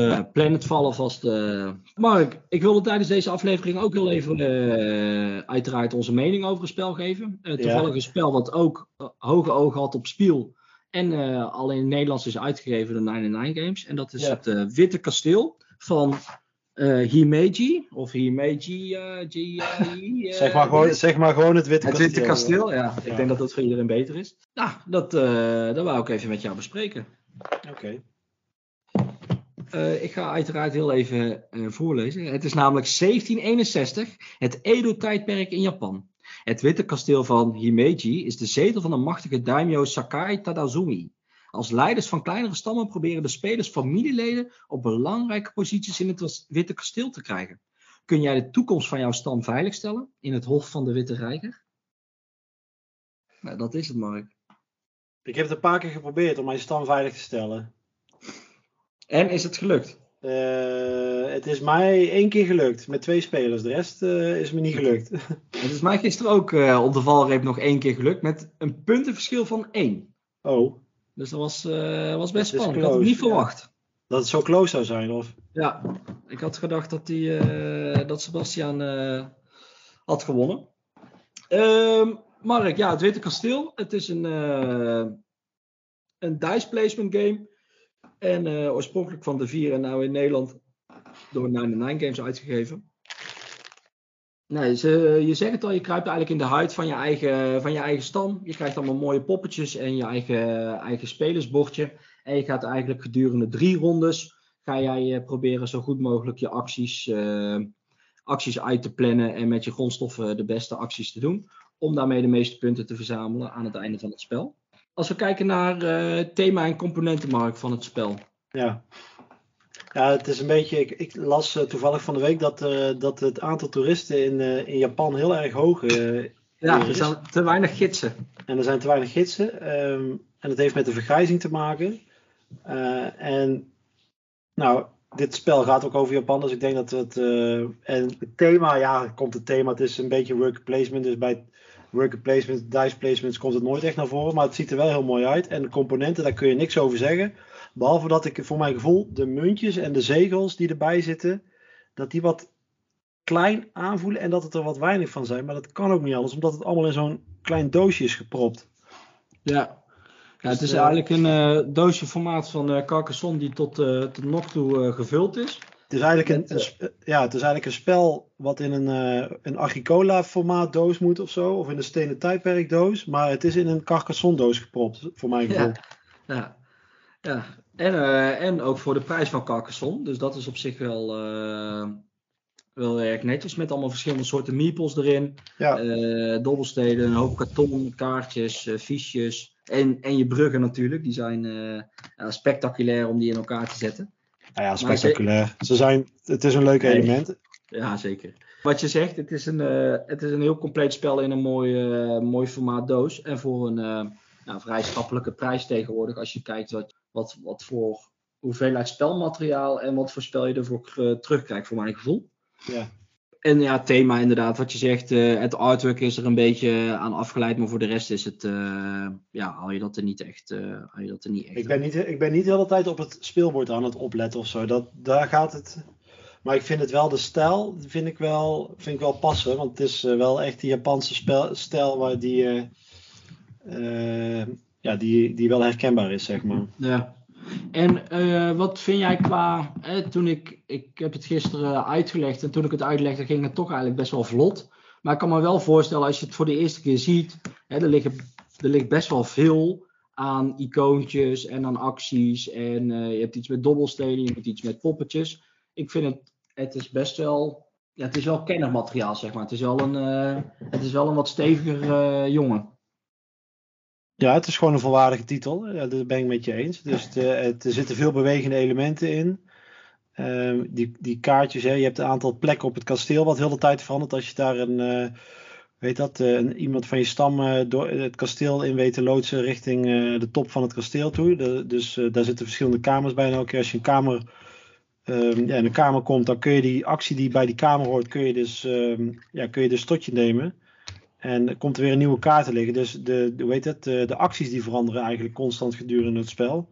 uh, Planetfall alvast. Uh... Mark, ik wilde tijdens deze aflevering ook heel even uh, uiteraard onze mening over een spel geven. toevallig ja. een spel wat ook hoge ogen had op Spiel. En al in het Nederlands is uitgegeven door 99 Games. En dat is ja. het Witte Kasteel van eh Himeji, of Himeji, eh, G, eh, zeg, maar gewoon, zeg maar gewoon het Witte het Kasteel. Witte Kasteel, ja. Ik denk dat dat voor iedereen beter is. Nou, dat, eh, dat wou ik even met jou bespreken. Oké. Eh, ik ga uiteraard heel even eh, voorlezen. Het is namelijk 1761, het Edo-tijdperk in Japan. Het witte kasteel van Himeji is de zetel van de machtige daimyo Sakai Tadazumi. Als leiders van kleinere stammen proberen de spelers familieleden op belangrijke posities in het witte kasteel te krijgen. Kun jij de toekomst van jouw stam veiligstellen in het Hof van de Witte Rijker? Nou, dat is het, Mark. Ik heb het een paar keer geprobeerd om mijn stam veilig te stellen. En is het gelukt? Eh, het is mij één keer gelukt met twee spelers. De rest eh, is me niet gelukt. Het is mij gisteren ook eh, op de valreep nog één keer gelukt met een puntenverschil van één. Oh, Dus dat was, was best spannend. Ik had het niet ja. verwacht. dat het zo close zou zijn, of? Ja, ik had gedacht dat, die, dat Sebastian had gewonnen. Ehm, Mark, ja, het Witte Kasteel. Het is een, eh, een dice placement game. En eh, oorspronkelijk van de vier en nou in Nederland door 99 Games uitgegeven. Nee, je zegt het al, je kruipt eigenlijk in de huid van je, eigen, van je eigen stam. Je krijgt allemaal mooie poppetjes en je eigen, eigen spelersbordje. En je gaat eigenlijk gedurende drie rondes ga jij eh, proberen zo goed mogelijk je acties, acties uit te plannen en met je grondstoffen de beste acties te doen. Om daarmee de meeste punten te verzamelen aan het einde van het spel. Als we kijken naar eh, thema en componentenmarkt van het spel. Ja. Ja, het is een beetje. Ik, ik las eh, toevallig van de week dat, eh, dat het aantal toeristen in, in Japan heel erg hoog eh, Ja, er zijn te weinig gidsen. En er zijn te weinig gidsen. ehm, en het heeft met de vergrijzing te maken. En nou, dit spel gaat ook over Japan, dus ik denk dat het. en het thema, ja, komt het thema. Het is een beetje worker placement. Dus bij worker placement, dice placements komt het nooit echt naar voren. Maar het ziet er wel heel mooi uit. En de componenten, daar kun je niks over zeggen. Behalve dat ik voor mijn gevoel de muntjes en de zegels die erbij zitten, dat die wat klein aanvoelen en dat het er wat weinig van zijn. Maar dat kan ook niet anders, omdat het allemaal in zo'n klein doosje is gepropt. Ja. Ja, het Dus, is eh, eigenlijk een eh, doosje formaat van eh Carcassonne die tot, tot nog toe gevuld is. Het is eigenlijk een, sp- ja, het is eigenlijk een spel wat in een, eh, een Agricola formaat doos moet of zo. Of in een stenen tijdperk doos. Maar het is in een Carcassonne doos gepropt, voor mijn gevoel. Ja. Ja. ja. En, eh, en ook voor de prijs van Carcassonne. Dus dat is op zich wel, eh, wel erg netjes. Met allemaal verschillende soorten meeples erin. Ja. Eh, dobbelsteden, een hoop karton, kaartjes, eh, fiches. En, en je bruggen natuurlijk. Die zijn eh, spectaculair om die in elkaar te zetten. Nou ja, spectaculair. Ze zijn, het is een leuk Nee. element. Ja, zeker. Wat je zegt, het is een, eh, het is een heel compleet spel in een mooi, eh, mooi formaat doos. En voor een eh, nou, vrij schappelijke prijs tegenwoordig. Als je kijkt wat, wat, wat voor hoeveelheid spelmateriaal en wat voor spel je ervoor terugkrijgt, voor mijn gevoel. Ja. En ja, thema inderdaad, wat je zegt, eh, het artwork is er een beetje aan afgeleid, maar voor de rest is het, eh, ja, haal je dat er niet echt, haal je dat er niet echt Ik ben, niet, ik ben niet de hele tijd op het speelbord aan het opletten of zo. Dat, daar gaat het. Maar ik vind het wel, de stijl vind ik wel, vind ik wel passen. Want het is wel echt die Japanse spel, stijl waar die, ja, die, die wel herkenbaar is, zeg maar. Ja. En eh, wat vind jij qua, toen ik, ik heb het gisteren uitgelegd en toen ik het uitlegde ging het toch eigenlijk best wel vlot. Maar ik kan me wel voorstellen als je het voor de eerste keer ziet, hè, er, liggen, er ligt best wel veel aan icoontjes en aan acties en eh, je hebt iets met dobbelstenen, je hebt iets met poppetjes. Ik vind het, het is best wel, ja, het is wel kennermateriaal zeg maar. Het is wel een, eh, het is wel een wat steviger jongen. Ja, het is gewoon een volwaardige titel. Dat ben ik met je eens. Dus eh, er zitten veel bewegende elementen in. Ehm, die, die kaartjes, hè, je hebt een aantal plekken op het kasteel wat heel de tijd verandert. Als je daar een, eh, weet dat, eh, een, iemand van je stam door het kasteel in weet te loodsen richting de top van het kasteel toe. Dus daar zitten verschillende kamers bij. En elke keer als je een kamer, ehm, ja, in een kamer komt, dan kun je die actie die bij die kamer hoort, kun je dus, ehm, ja, kun je dus tot je nemen. En er komt er weer een nieuwe kaart te liggen. Dus de, de, hoe heet het, de, de acties die veranderen eigenlijk constant gedurende het spel.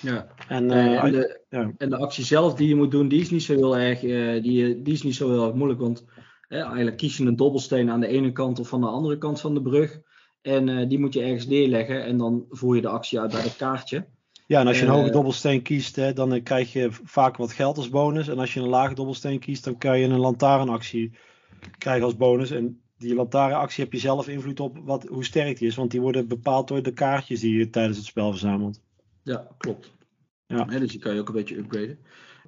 Ja. En, Eh, eh, en, de, ja. en de actie zelf die je moet doen, die is niet zo heel erg, eh, die, die is niet zo heel erg moeilijk. Want eigenlijk kies je een dobbelsteen aan de ene kant of van de andere kant van de brug. En die moet je ergens neerleggen en dan voer je de actie uit bij dat kaartje. Ja, en als je een hoge dobbelsteen kiest, hè, dan krijg je vaak wat geld als bonus. En als je een lage dobbelsteen kiest, dan kan je een lantaarnactie krijgen als bonus. En die lantaarnactie heb je zelf invloed op wat, hoe sterk die is. Want die worden bepaald door de kaartjes die je tijdens het spel verzamelt. Ja, klopt. Ja. Hè, dus die kan je ook een beetje upgraden.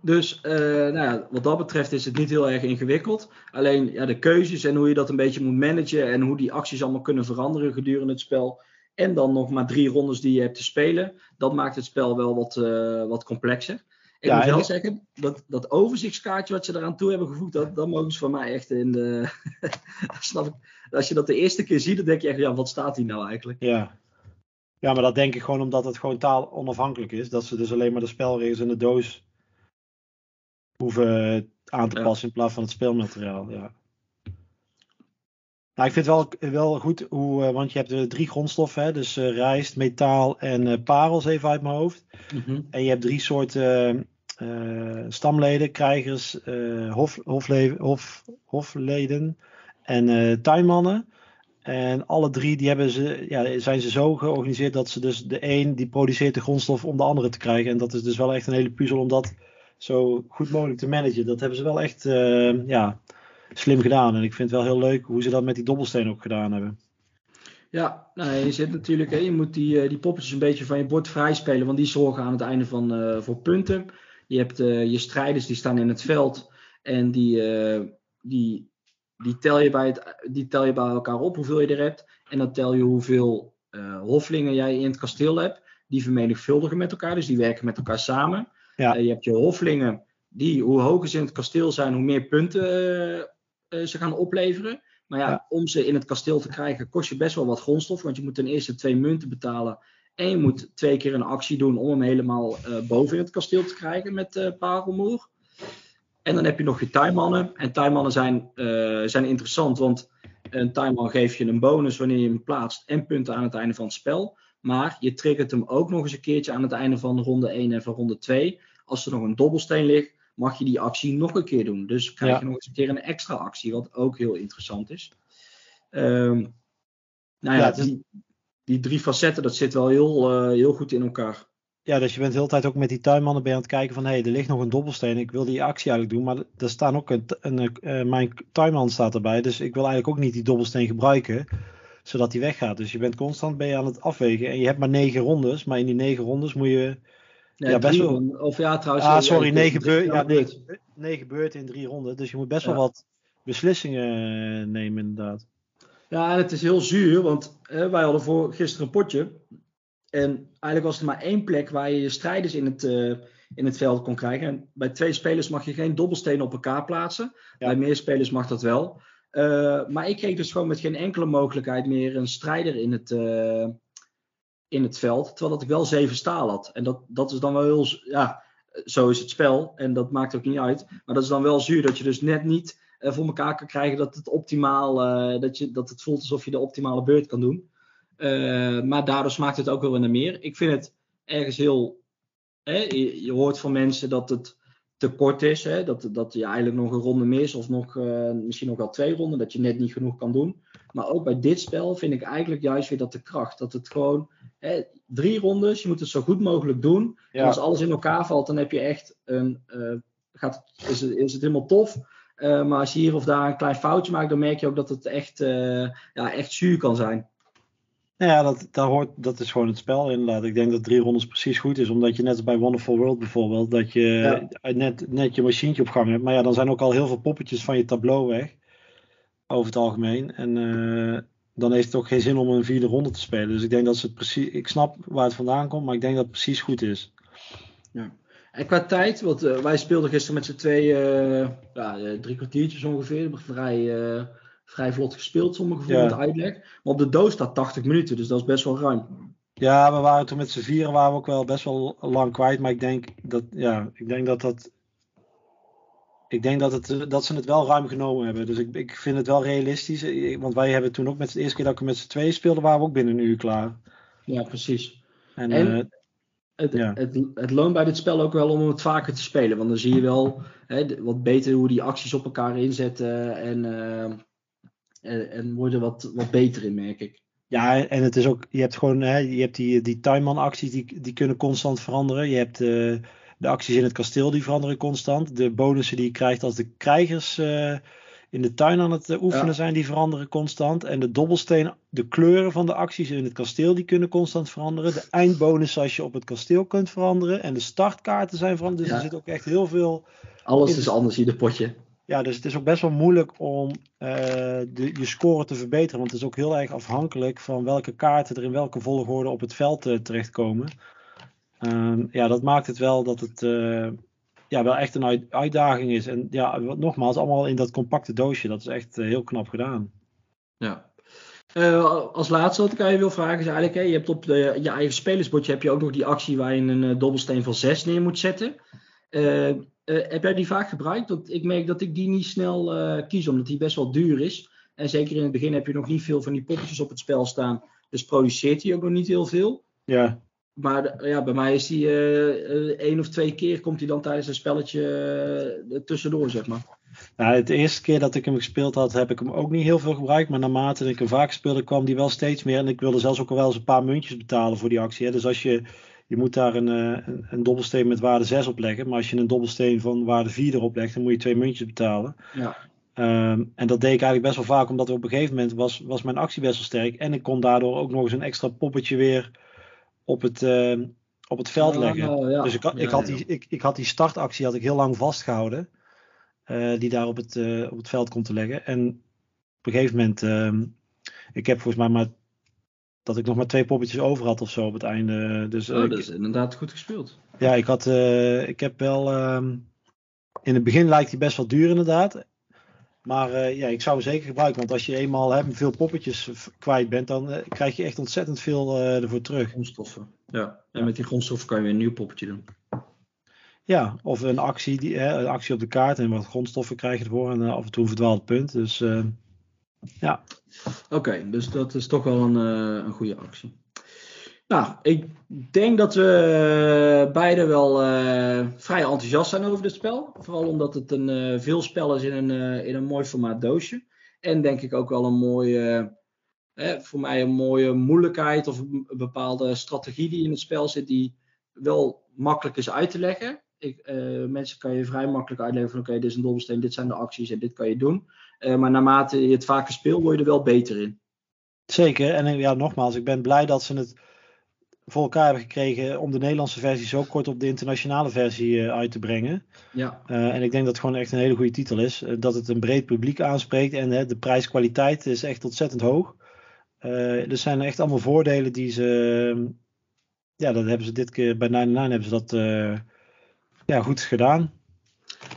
Dus eh, nou ja, wat dat betreft is het niet heel erg ingewikkeld. Alleen ja, de keuzes en hoe je dat een beetje moet managen en hoe die acties allemaal kunnen veranderen gedurende het spel. En dan nog maar drie rondes die je hebt te spelen. Dat maakt het spel wel wat, eh, wat complexer. Ik Ja, moet wel zeggen, dat, dat overzichtskaartje wat ze eraan toe hebben gevoegd, dat, dat mogen ze van mij echt in de... snap ik. Als je dat de eerste keer ziet, dan denk je echt, ja, wat staat hier nou eigenlijk? Ja. ja, maar dat denk ik gewoon omdat het gewoon taal onafhankelijk is. Dat ze dus alleen maar de spelregels in de doos hoeven aan te Ja. passen in plaats van het speelmateriaal. Ja. Nou, ik vind het wel, wel goed hoe, eh, want je hebt de drie grondstoffen, hè, dus eh, rijst, metaal en eh, parels even uit mijn hoofd. En je hebt drie soorten eh, stamleden, krijgers, eh, hof, hofle- hof, hofleden en eh tuinmannen. En alle drie die hebben ze, ja, zijn ze zo georganiseerd dat ze dus de een die produceert de grondstof om de andere te krijgen. En dat is dus wel echt een hele puzzel om dat zo goed mogelijk te managen. Dat hebben ze wel echt eh, ja, slim gedaan. En ik vind het wel heel leuk hoe ze dat met die dobbelsteen ook gedaan hebben. Ja, nou, je zit natuurlijk, hè, je moet die, eh, die poppetjes een beetje van je bord vrij spelen, want die zorgen aan het einde van eh, voor punten. Je hebt eh, je strijders die staan in het veld en die, eh, die, die, tel je bij het, die tel je bij elkaar op hoeveel je er hebt. En dan tel je hoeveel eh, hoflingen jij in het kasteel hebt. Die vermenigvuldigen met elkaar, dus die werken met elkaar samen. Ja. Je hebt je hoflingen, die hoe hoger ze in het kasteel zijn, hoe meer punten ze gaan opleveren. Maar ja, Ja. om ze in het kasteel te krijgen, kost je best wel wat grondstof. Want je moet ten eerste twee munten betalen. En je moet twee keer een actie doen om hem helemaal eh, boven in het kasteel te krijgen met eh parelmoer. En dan heb je nog je tuinmannen. En tuinmannen zijn, eh, zijn interessant, want een tuinman geeft je een bonus wanneer je hem plaatst en punten aan het einde van het spel. Maar je triggert hem ook nog eens een keertje aan het einde van ronde 1 en van ronde 2. Als er nog een dobbelsteen ligt, mag je die actie nog een keer doen. Dus krijg Ja. je nog eens een keer een extra actie, wat ook heel interessant is. Ehm, nou ja, Ja, het is- die, die drie facetten, dat zit wel heel, eh, heel goed in elkaar. Ja, dus je bent de hele tijd ook met die tuinmannen bij aan het kijken van hé, hey, er ligt nog een dobbelsteen. Ik wil die actie eigenlijk doen, maar er staan ook een, een eh, mijn tuinman staat erbij, dus ik wil eigenlijk ook niet die dobbelsteen gebruiken, zodat die weggaat. Dus je bent constant je aan het afwegen en je hebt maar negen rondes, maar in die negen rondes moet je, Nee, Ja, best wel. Of ja, trouwens. ah sorry, negen, beur, ja, negen, negen beurten in drie ronden, dus je moet best Ja. wel wat beslissingen eh, nemen inderdaad. Ja, en het is heel zuur, want hè, wij hadden voor gisteren een potje. En eigenlijk was er maar één plek waar je je strijders in het, eh, in het veld kon krijgen. En bij twee spelers mag je geen dobbelstenen op elkaar plaatsen. Ja. Bij meer spelers mag dat wel. Eh, maar ik kreeg dus gewoon met geen enkele mogelijkheid meer een strijder in het, eh, in het veld. Terwijl dat ik wel zeven staal had. En dat, dat is dan wel heel. Ja, zo is het spel. En dat maakt ook niet uit. Maar dat is dan wel zuur dat je dus net niet voor elkaar kan krijgen dat het optimaal. eh, dat, je, dat het voelt alsof je de optimale beurt kan doen. Eh, maar daardoor smaakt het ook wel weer naar meer. Ik vind het ergens heel. Hè, je, je hoort van mensen dat het te kort is. Hè, dat, dat je eigenlijk nog een ronde mis. Of nog, eh, misschien nog wel twee ronden. Dat je net niet genoeg kan doen. Maar ook bij dit spel vind ik eigenlijk juist weer dat de kracht. Dat het gewoon. Hè, drie rondes. Je moet het zo goed mogelijk doen. En als alles in elkaar valt, dan heb je echt een. eh, gaat, is, het, is het helemaal tof. Eh, maar als je hier of daar een klein foutje maakt, dan merk je ook dat het echt, eh, ja, echt zuur kan zijn. Nou ja, dat, dat, hoort, dat is gewoon het spel inderdaad. Ik denk dat drie rondes precies goed is. Omdat je net als bij Wonderful World bijvoorbeeld, dat je Ja. net, net je machientje op gang hebt. Maar ja, dan zijn ook al heel veel poppetjes van je tableau weg. Over het algemeen. En eh, dan heeft het ook geen zin om een vierde ronde te spelen. Dus ik denk dat ze het precies. Ik snap waar het vandaan komt, maar ik denk dat het precies goed is. En qua tijd, want eh, wij speelden gisteren met z'n twee eh, ja, eh, drie kwartiertjes ongeveer. Vrij, vrij vlot gespeeld, sommige gevoel Ja. met de uitleg. Maar op de doos staat 80 minuten, dus dat is best wel ruim. Ja, we waren toen met z'n vieren waren we ook wel best wel lang kwijt. Maar ik denk dat, ja, ik denk dat dat. Ik denk dat, het, dat ze het wel ruim genomen hebben. Dus ik, ik vind het wel realistisch. Want wij hebben toen ook met de eerste keer dat we met z'n tweeën speelden, waren we ook binnen een uur klaar. Ja, precies. En, En- Het, Ja. het, het loont bij dit spel ook wel om het vaker te spelen. Want dan zie je wel hè, wat beter hoe die acties op elkaar inzetten. En, eh, en, en worden wat, wat beter in, merk ik. Ja, en het is ook, je hebt gewoon, hè, je hebt die, die timeman acties die, die kunnen constant veranderen. Je hebt uh, de acties in het kasteel die veranderen constant. De bonussen die je krijgt als de krijgers uh, in de tuin aan het oefenen ja. zijn, die veranderen constant. En de dobbelsteen, de kleuren van de acties in het kasteel, die kunnen constant veranderen. De eindbonussen als je op het kasteel kunt veranderen. En de startkaarten zijn veranderd. Dus ja. er zit ook echt heel veel... Alles is anders in de potje. Ja, dus het is ook best wel moeilijk om uh, de, je score te verbeteren. Want het is ook heel erg afhankelijk van welke kaarten er in welke volgorde op het veld uh, terechtkomen. Um, ja, dat maakt het wel dat het ja, wel echt een uit, uitdaging is. En ja, nogmaals, allemaal in dat compacte doosje. Dat is echt heel knap gedaan. Ja. als laatste wat ik aan je wil vragen is eigenlijk, hè, je hebt op de, je eigen spelersbordje heb je ook nog die actie waar je een dobbelsteen van 6 neer moet zetten. Uh, heb jij die vaak gebruikt? Want ik merk dat ik die niet snel kies, omdat die best wel duur is. En zeker in het begin heb je nog niet veel van die poppetjes op het spel staan. Dus produceert hij ook nog niet heel veel. Ja. Maar de, ja, bij mij is die uh, één of twee keer komt hij dan tijdens een spelletje tussendoor, zeg maar. Nou, de eerste keer dat ik hem gespeeld had, heb ik hem ook niet heel veel gebruikt. Maar naarmate ik hem vaak speelde, kwam die wel steeds meer. En ik wilde zelfs ook wel eens een paar muntjes betalen voor die actie. Hè. Dus als je je moet daar een, een, een, dobbelsteen met waarde 6 op leggen. Maar als je een dobbelsteen van waarde 4 erop legt, dan moet je twee muntjes betalen. Ja. Um, en dat deed ik eigenlijk best wel vaak, omdat op een gegeven moment was, was mijn actie best wel sterk. En ik kon daardoor ook nog eens een extra poppetje weer op het, uh, op het veld leggen. Oh, ja. Dus ik, had die, ik, ik had die startactie had ik heel lang vastgehouden. Uh, die daar op het, uh, op het veld kon te leggen. En op een gegeven moment, ik heb volgens mij maar dat ik nog maar twee poppetjes over had of zo op het einde. Dus, oh, dat is inderdaad goed gespeeld. Ja, ik, had, uh, ik heb wel. Uh, in het begin lijkt hij best wel duur, inderdaad. Maar uh, ja, ik zou hem zeker gebruiken. Want als je eenmaal hè, veel poppetjes kwijt bent, dan krijg je echt ontzettend veel ervoor terug. Grondstoffen. Ja, en met die grondstoffen kan je weer een nieuw poppetje doen. Ja, of een actie, die, hè, een actie op de kaart en wat grondstoffen krijg je ervoor. En af en toe een verdwaald punt. Dus ja. Oké, okay, dus dat is toch wel een, een goede actie. Nou, ik denk dat we beide wel uh, vrij enthousiast zijn over dit spel. Vooral omdat het een uh, veel spel is in een, in een mooi formaat doosje. En denk ik ook wel een mooie, eh, voor mij een mooie moeilijkheid of een bepaalde strategie die in het spel zit, die wel makkelijk is uit te leggen. Ik, mensen kan je vrij makkelijk uitleggen van oké, dit is een dobbelsteen, dit zijn de acties en dit kan je doen. Maar naarmate je het vaker speelt, word je er wel beter in. Zeker. En ja, nogmaals, ik ben blij dat ze het voor elkaar hebben gekregen om de Nederlandse versie zo kort op de internationale versie uh, uit te brengen. Ja. Uh, en ik denk dat het gewoon echt een hele goede titel is. dat het een breed publiek aanspreekt en de prijskwaliteit is echt ontzettend hoog. er zijn echt allemaal voordelen die ze. ja, dat hebben ze dit keer bij 99 hebben ze dat ja, goed gedaan.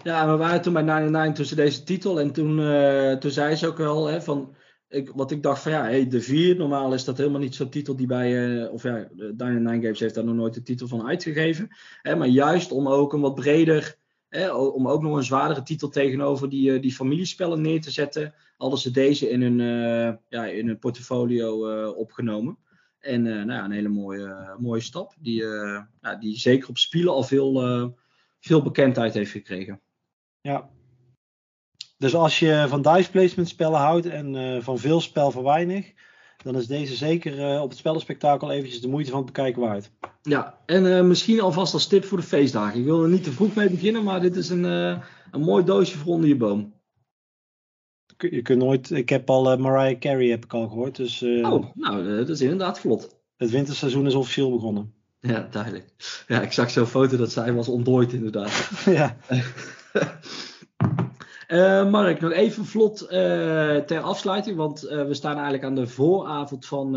Ja, we waren toen bij 99 tussen deze titel. En toen, uh, toen zei ze ook wel hè, van. Ik, wat ik dacht van ja, de 4, normaal is dat helemaal niet zo'n titel die bij. Uh, of ja, 99 Games heeft daar nog nooit de titel van uitgegeven. Hè, maar juist om ook een wat breder. Hè, om ook nog een zwaardere titel tegenover die, uh, die familiespellen neer te zetten. Hadden ze deze in hun, ja, in hun portfolio opgenomen. En nou ja, een hele mooie, mooie stap. Die, ja, die zeker op spelen al veel veel bekendheid heeft gekregen. Ja. Dus als je van dice placement spellen houdt en uh, van veel spel voor weinig, dan is deze zeker uh, op het spellenspectakel eventjes de moeite van het bekijken waard. Ja, en uh, misschien alvast als tip voor de feestdagen. Ik wil er niet te vroeg mee beginnen, maar dit is een, een mooi doosje voor onder je boom. Je kunt nooit, ik heb al Mariah Carey heb ik al gehoord. Dus, oh, nou, dat is inderdaad vlot. Het winterseizoen is officieel begonnen. Ja, duidelijk. Ja, ik zag zo'n foto dat zij was ontdooid inderdaad. ja. uh, Mark, nog even vlot uh, ter afsluiting, want uh, we staan eigenlijk aan de vooravond van,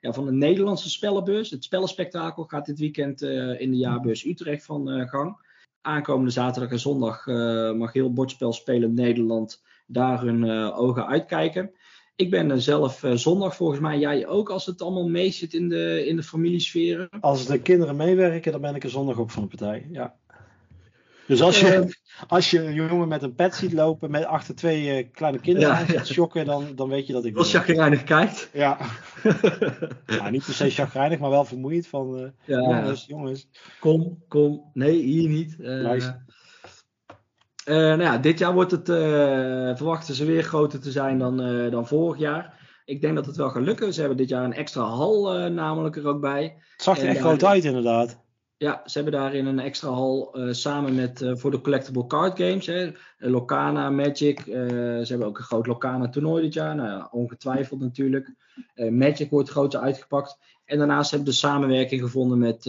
ja, van de Nederlandse spellenbeurs. Het spellenspectakel gaat dit weekend in de jaarbeurs Utrecht van gang. Aankomende zaterdag en zondag mag heel bordspel spelen Nederland daar hun ogen uitkijken. Ik ben zelf zondag volgens mij, jij ook, als het allemaal mee zit in de, in de familiesferen. Als de kinderen meewerken, dan ben ik er zondag ook van de partij, ja. Dus als je, uh, als je een jongen met een pet ziet lopen met achter twee uh, kleine kinderen ja, ja. shocken, dan, dan weet je dat ik... Als chagrijnig kijkt. Ja. ja. Niet per se chagrijnig, maar wel vermoeid van ja, jongens, jongens. Kom, kom. Nee, hier niet. Uh, nou ja, dit jaar wordt het, uh, verwachten ze weer groter te zijn dan, uh, dan vorig jaar. ik denk dat het wel gaat lukken. Ze hebben dit jaar een extra hal uh, namelijk er ook bij. Het zag er echt groot uit inderdaad. Ja, ze hebben daarin een extra hal uh, samen met uh, voor de collectible card games. Hè, Locana, Magic. ze hebben ook een groot Locana toernooi dit jaar. Nou, ongetwijfeld natuurlijk. Magic wordt groter uitgepakt. En daarnaast hebben ze samenwerking gevonden met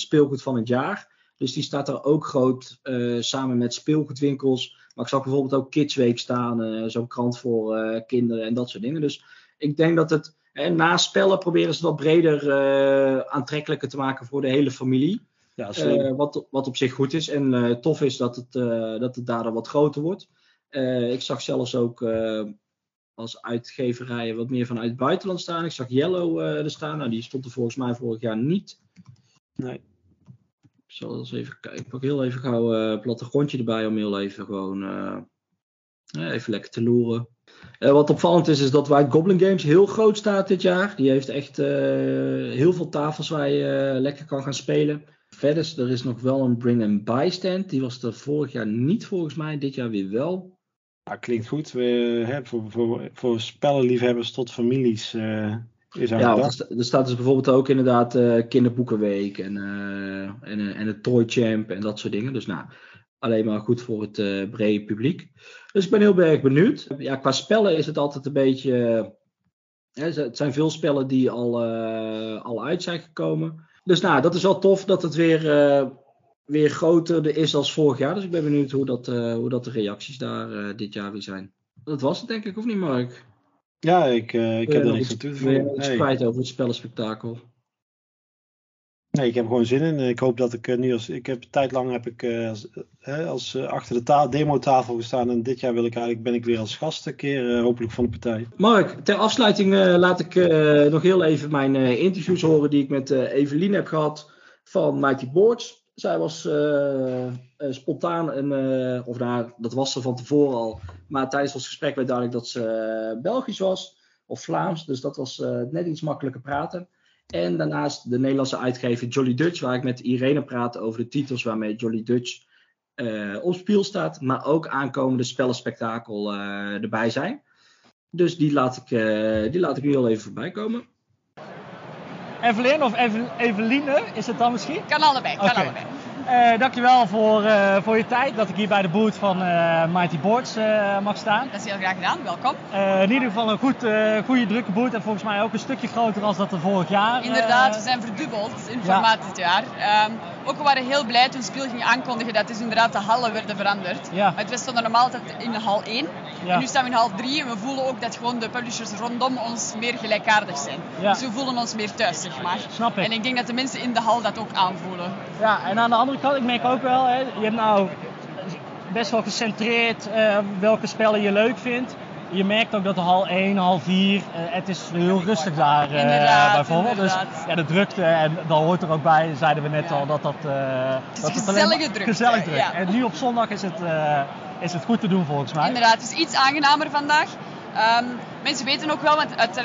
Speelgoed van het Jaar. Dus die staat er ook groot samen met speelgoedwinkels. Maar ik zag bijvoorbeeld ook Kidsweek staan. Zo'n krant voor kinderen en dat soort dingen. Dus ik denk dat het en na spellen proberen ze wat breder uh, aantrekkelijker te maken voor de hele familie. Ja, uh, wat, wat op zich goed is. En uh, tof is dat het, dat het daardoor wat groter wordt. ik zag zelfs ook als uitgeverijen wat meer vanuit het buitenland staan. Ik zag Yellow er staan. Nou, die stond er volgens mij vorig jaar niet. Nee. Ik zal eens even kijken. Ik pak heel even gauw een plattegrondje erbij om heel even gewoon even lekker te loeren. Uh, wat opvallend is, is dat White Goblin Games heel groot staat dit jaar. Die heeft echt uh, heel veel tafels waar je uh, lekker kan gaan spelen. Verder, er is nog wel een Bring and Buy stand. Die was er vorig jaar niet volgens mij, dit jaar weer wel. Ja, klinkt goed. We, hè, voor, voor, voor spellenliefhebbers tot families is ja, er, er staat dus bijvoorbeeld ook inderdaad kinderboekenweek en, en, en het Toy Champ en dat soort dingen. Dus nou, alleen maar goed voor het brede publiek. Dus ik ben heel erg benieuwd. Ja, qua spellen is het altijd een beetje. Hè, het zijn veel spellen die al, uh, al uit zijn gekomen. Dus nou, dat is wel tof dat het weer, uh, weer groter is als vorig jaar. Dus ik ben benieuwd hoe dat, hoe dat de reacties daar dit jaar weer zijn. Dat was het denk ik, of niet Mark? Ja, ik, ik heb er niks aan toe te voegen. Ik spijt over het spellenspectakel. Nee, ik heb gewoon zin in. Ik hoop dat ik uh, nu als. Ik heb tijd lang heb ik uh, als, als achter de ta demo-tafel gestaan. En dit jaar wil ik eigenlijk, ben ik weer als gast een keer hopelijk van de partij. Mark, ter afsluiting laat ik nog heel even mijn interviews horen die ik met Evelien heb gehad van Mighty Boards. Zij was spontaan, en, of nou, dat was ze van tevoren al. Maar tijdens ons gesprek werd duidelijk dat ze Belgisch was. Of Vlaams, dus dat was net iets makkelijker praten. En daarnaast de Nederlandse uitgever Jolly Dutch, waar ik met Irene praat over de titels waarmee Jolly Dutch uh, op speel staat. Maar ook aankomende spellenspectakel uh, erbij zijn. Dus die laat, ik, uh, die laat ik nu heel even voorbij komen. Evelyn of Eveline is het dan misschien? Kan allebei, kan okay. allebei. Uh, dankjewel voor, uh, voor je tijd dat ik hier bij de boot van uh, Mighty Boards mag staan. Dat is heel graag gedaan, welkom. in ieder geval een goed, goede drukke boot en volgens mij ook een stukje groter dan dat er vorig jaar. Inderdaad, we zijn verdubbeld in formaat dit jaar. Um, ook we waren heel blij toen Spiel ging aankondigen dat dus inderdaad de hallen werden veranderd. Ja. Maar we stonden normaal altijd in de hal 1. Ja. En nu staan we in hal 3 en we voelen ook dat gewoon de publishers rondom ons meer gelijkaardig zijn. Ja. Dus we voelen ons meer thuis, zeg maar. Snap ik. En ik denk dat de mensen in de hal dat ook aanvoelen. Ja, en aan de andere kant, ik merk ook wel, hè, je hebt nou best wel gecentreerd uh, welke spellen je leuk vindt je merkt ook dat de hal 1, hal 4, uh, het is heel rustig daar uh, bijvoorbeeld. Dus ja, de drukte, en dan hoort er ook bij, zeiden we net ja. al, dat dat... Uh, het is dat gezellige het drukte. Gezellig druk. Ja. En nu op zondag is het, is het goed te doen volgens mij. Inderdaad, het is iets aangenamer vandaag. Um, mensen weten ook wel, want uit,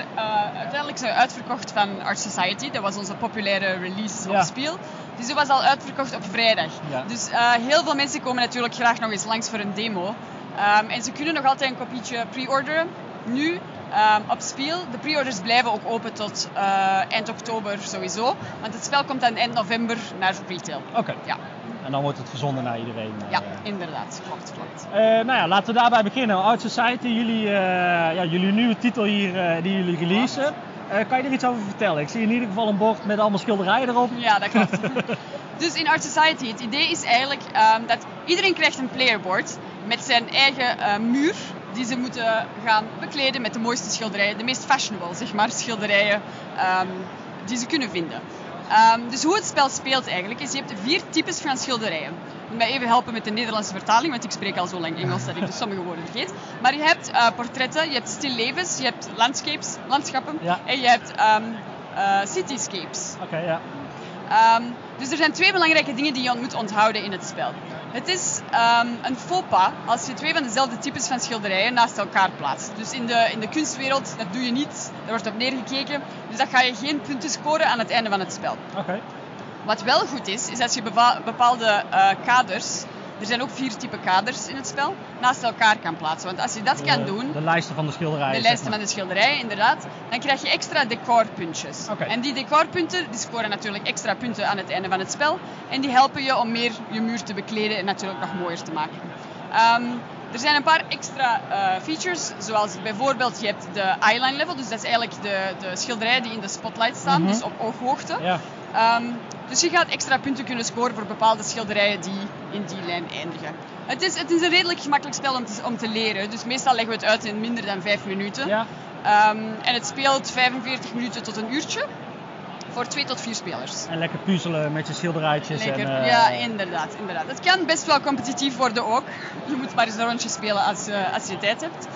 uiteindelijk zijn we uitverkocht van Art Society. Dat was onze populaire release op Spiel. Dus die was al uitverkocht op vrijdag. Dus heel veel mensen komen natuurlijk graag nog eens langs voor een demo. Um, en ze kunnen nog altijd een kopietje pre-orderen. Nu um, op Spiel. De pre-orders blijven ook open tot uh, eind oktober sowieso. Want het spel komt aan eind november naar retail. Oké. Okay. Ja. En dan wordt het verzonden naar iedereen. Ja, uh, inderdaad. Klopt, klopt. Uh, nou ja, laten we daarbij beginnen. Art Society, jullie, ja, jullie nieuwe titel hier die jullie releasen. Kan je er iets over vertellen? Ik zie in ieder geval een bord met allemaal schilderijen erop. Ja, dat klopt. dus in Art Society, het idee is eigenlijk um, dat iedereen krijgt een playerboard met zijn eigen uh, muur die ze moeten gaan bekleden met de mooiste schilderijen, de meest fashionable zeg maar, schilderijen um, die ze kunnen vinden. Um, dus hoe het spel speelt eigenlijk is, je hebt vier types van schilderijen. Mij even helpen met de Nederlandse vertaling, want ik spreek al zo lang Engels dat ik dus sommige woorden vergeet. Maar je hebt uh, portretten, je hebt stillevens, je hebt landscapes, landschappen ja. en je hebt um, uh, cityscapes. Oké, okay, ja. Um, dus er zijn twee belangrijke dingen die je moet onthouden in het spel. Het is um, een faux pas als je twee van dezelfde types van schilderijen naast elkaar plaatst. Dus in de, in de kunstwereld, dat doe je niet. Daar wordt op neergekeken. Dus dat ga je geen punten scoren aan het einde van het spel. Oké. Wat wel goed is, is dat je bepaalde uh, kaders er zijn ook vier typen kaders in het spel, naast elkaar kan plaatsen. Want als je dat kan doen, De lijsten van de schilderijen. de zeg lijsten maar. van de schilderijen, inderdaad, dan krijg je extra decorpuntjes. En die decorpunten die scoren natuurlijk extra punten aan het einde van het spel. En die helpen je om meer je muur te bekleden en natuurlijk nog mooier te maken. Ehm, er zijn een paar extra eh, features, zoals bijvoorbeeld je hebt de eyeline level, dus dat is eigenlijk de, de schilderijen die in de spotlight staan, Mhm. dus op ooghoogte. Ja. Ehm, dus je gaat extra punten kunnen scoren voor bepaalde schilderijen die in die lijn eindigen. Het is, het is een redelijk gemakkelijk spel om te, om te leren, dus meestal leggen we het uit in minder dan 5 minuten. Ja. Ehm, en het speelt 45 minuten tot een uurtje voor 2 tot 4 spelers. En lekker puzzelen met je schilderijtjes. Lekker. En, eh, ja, inderdaad, inderdaad. Het kan best wel competitief worden ook. Je moet maar eens een rondje spelen als, eh, als je tijd hebt.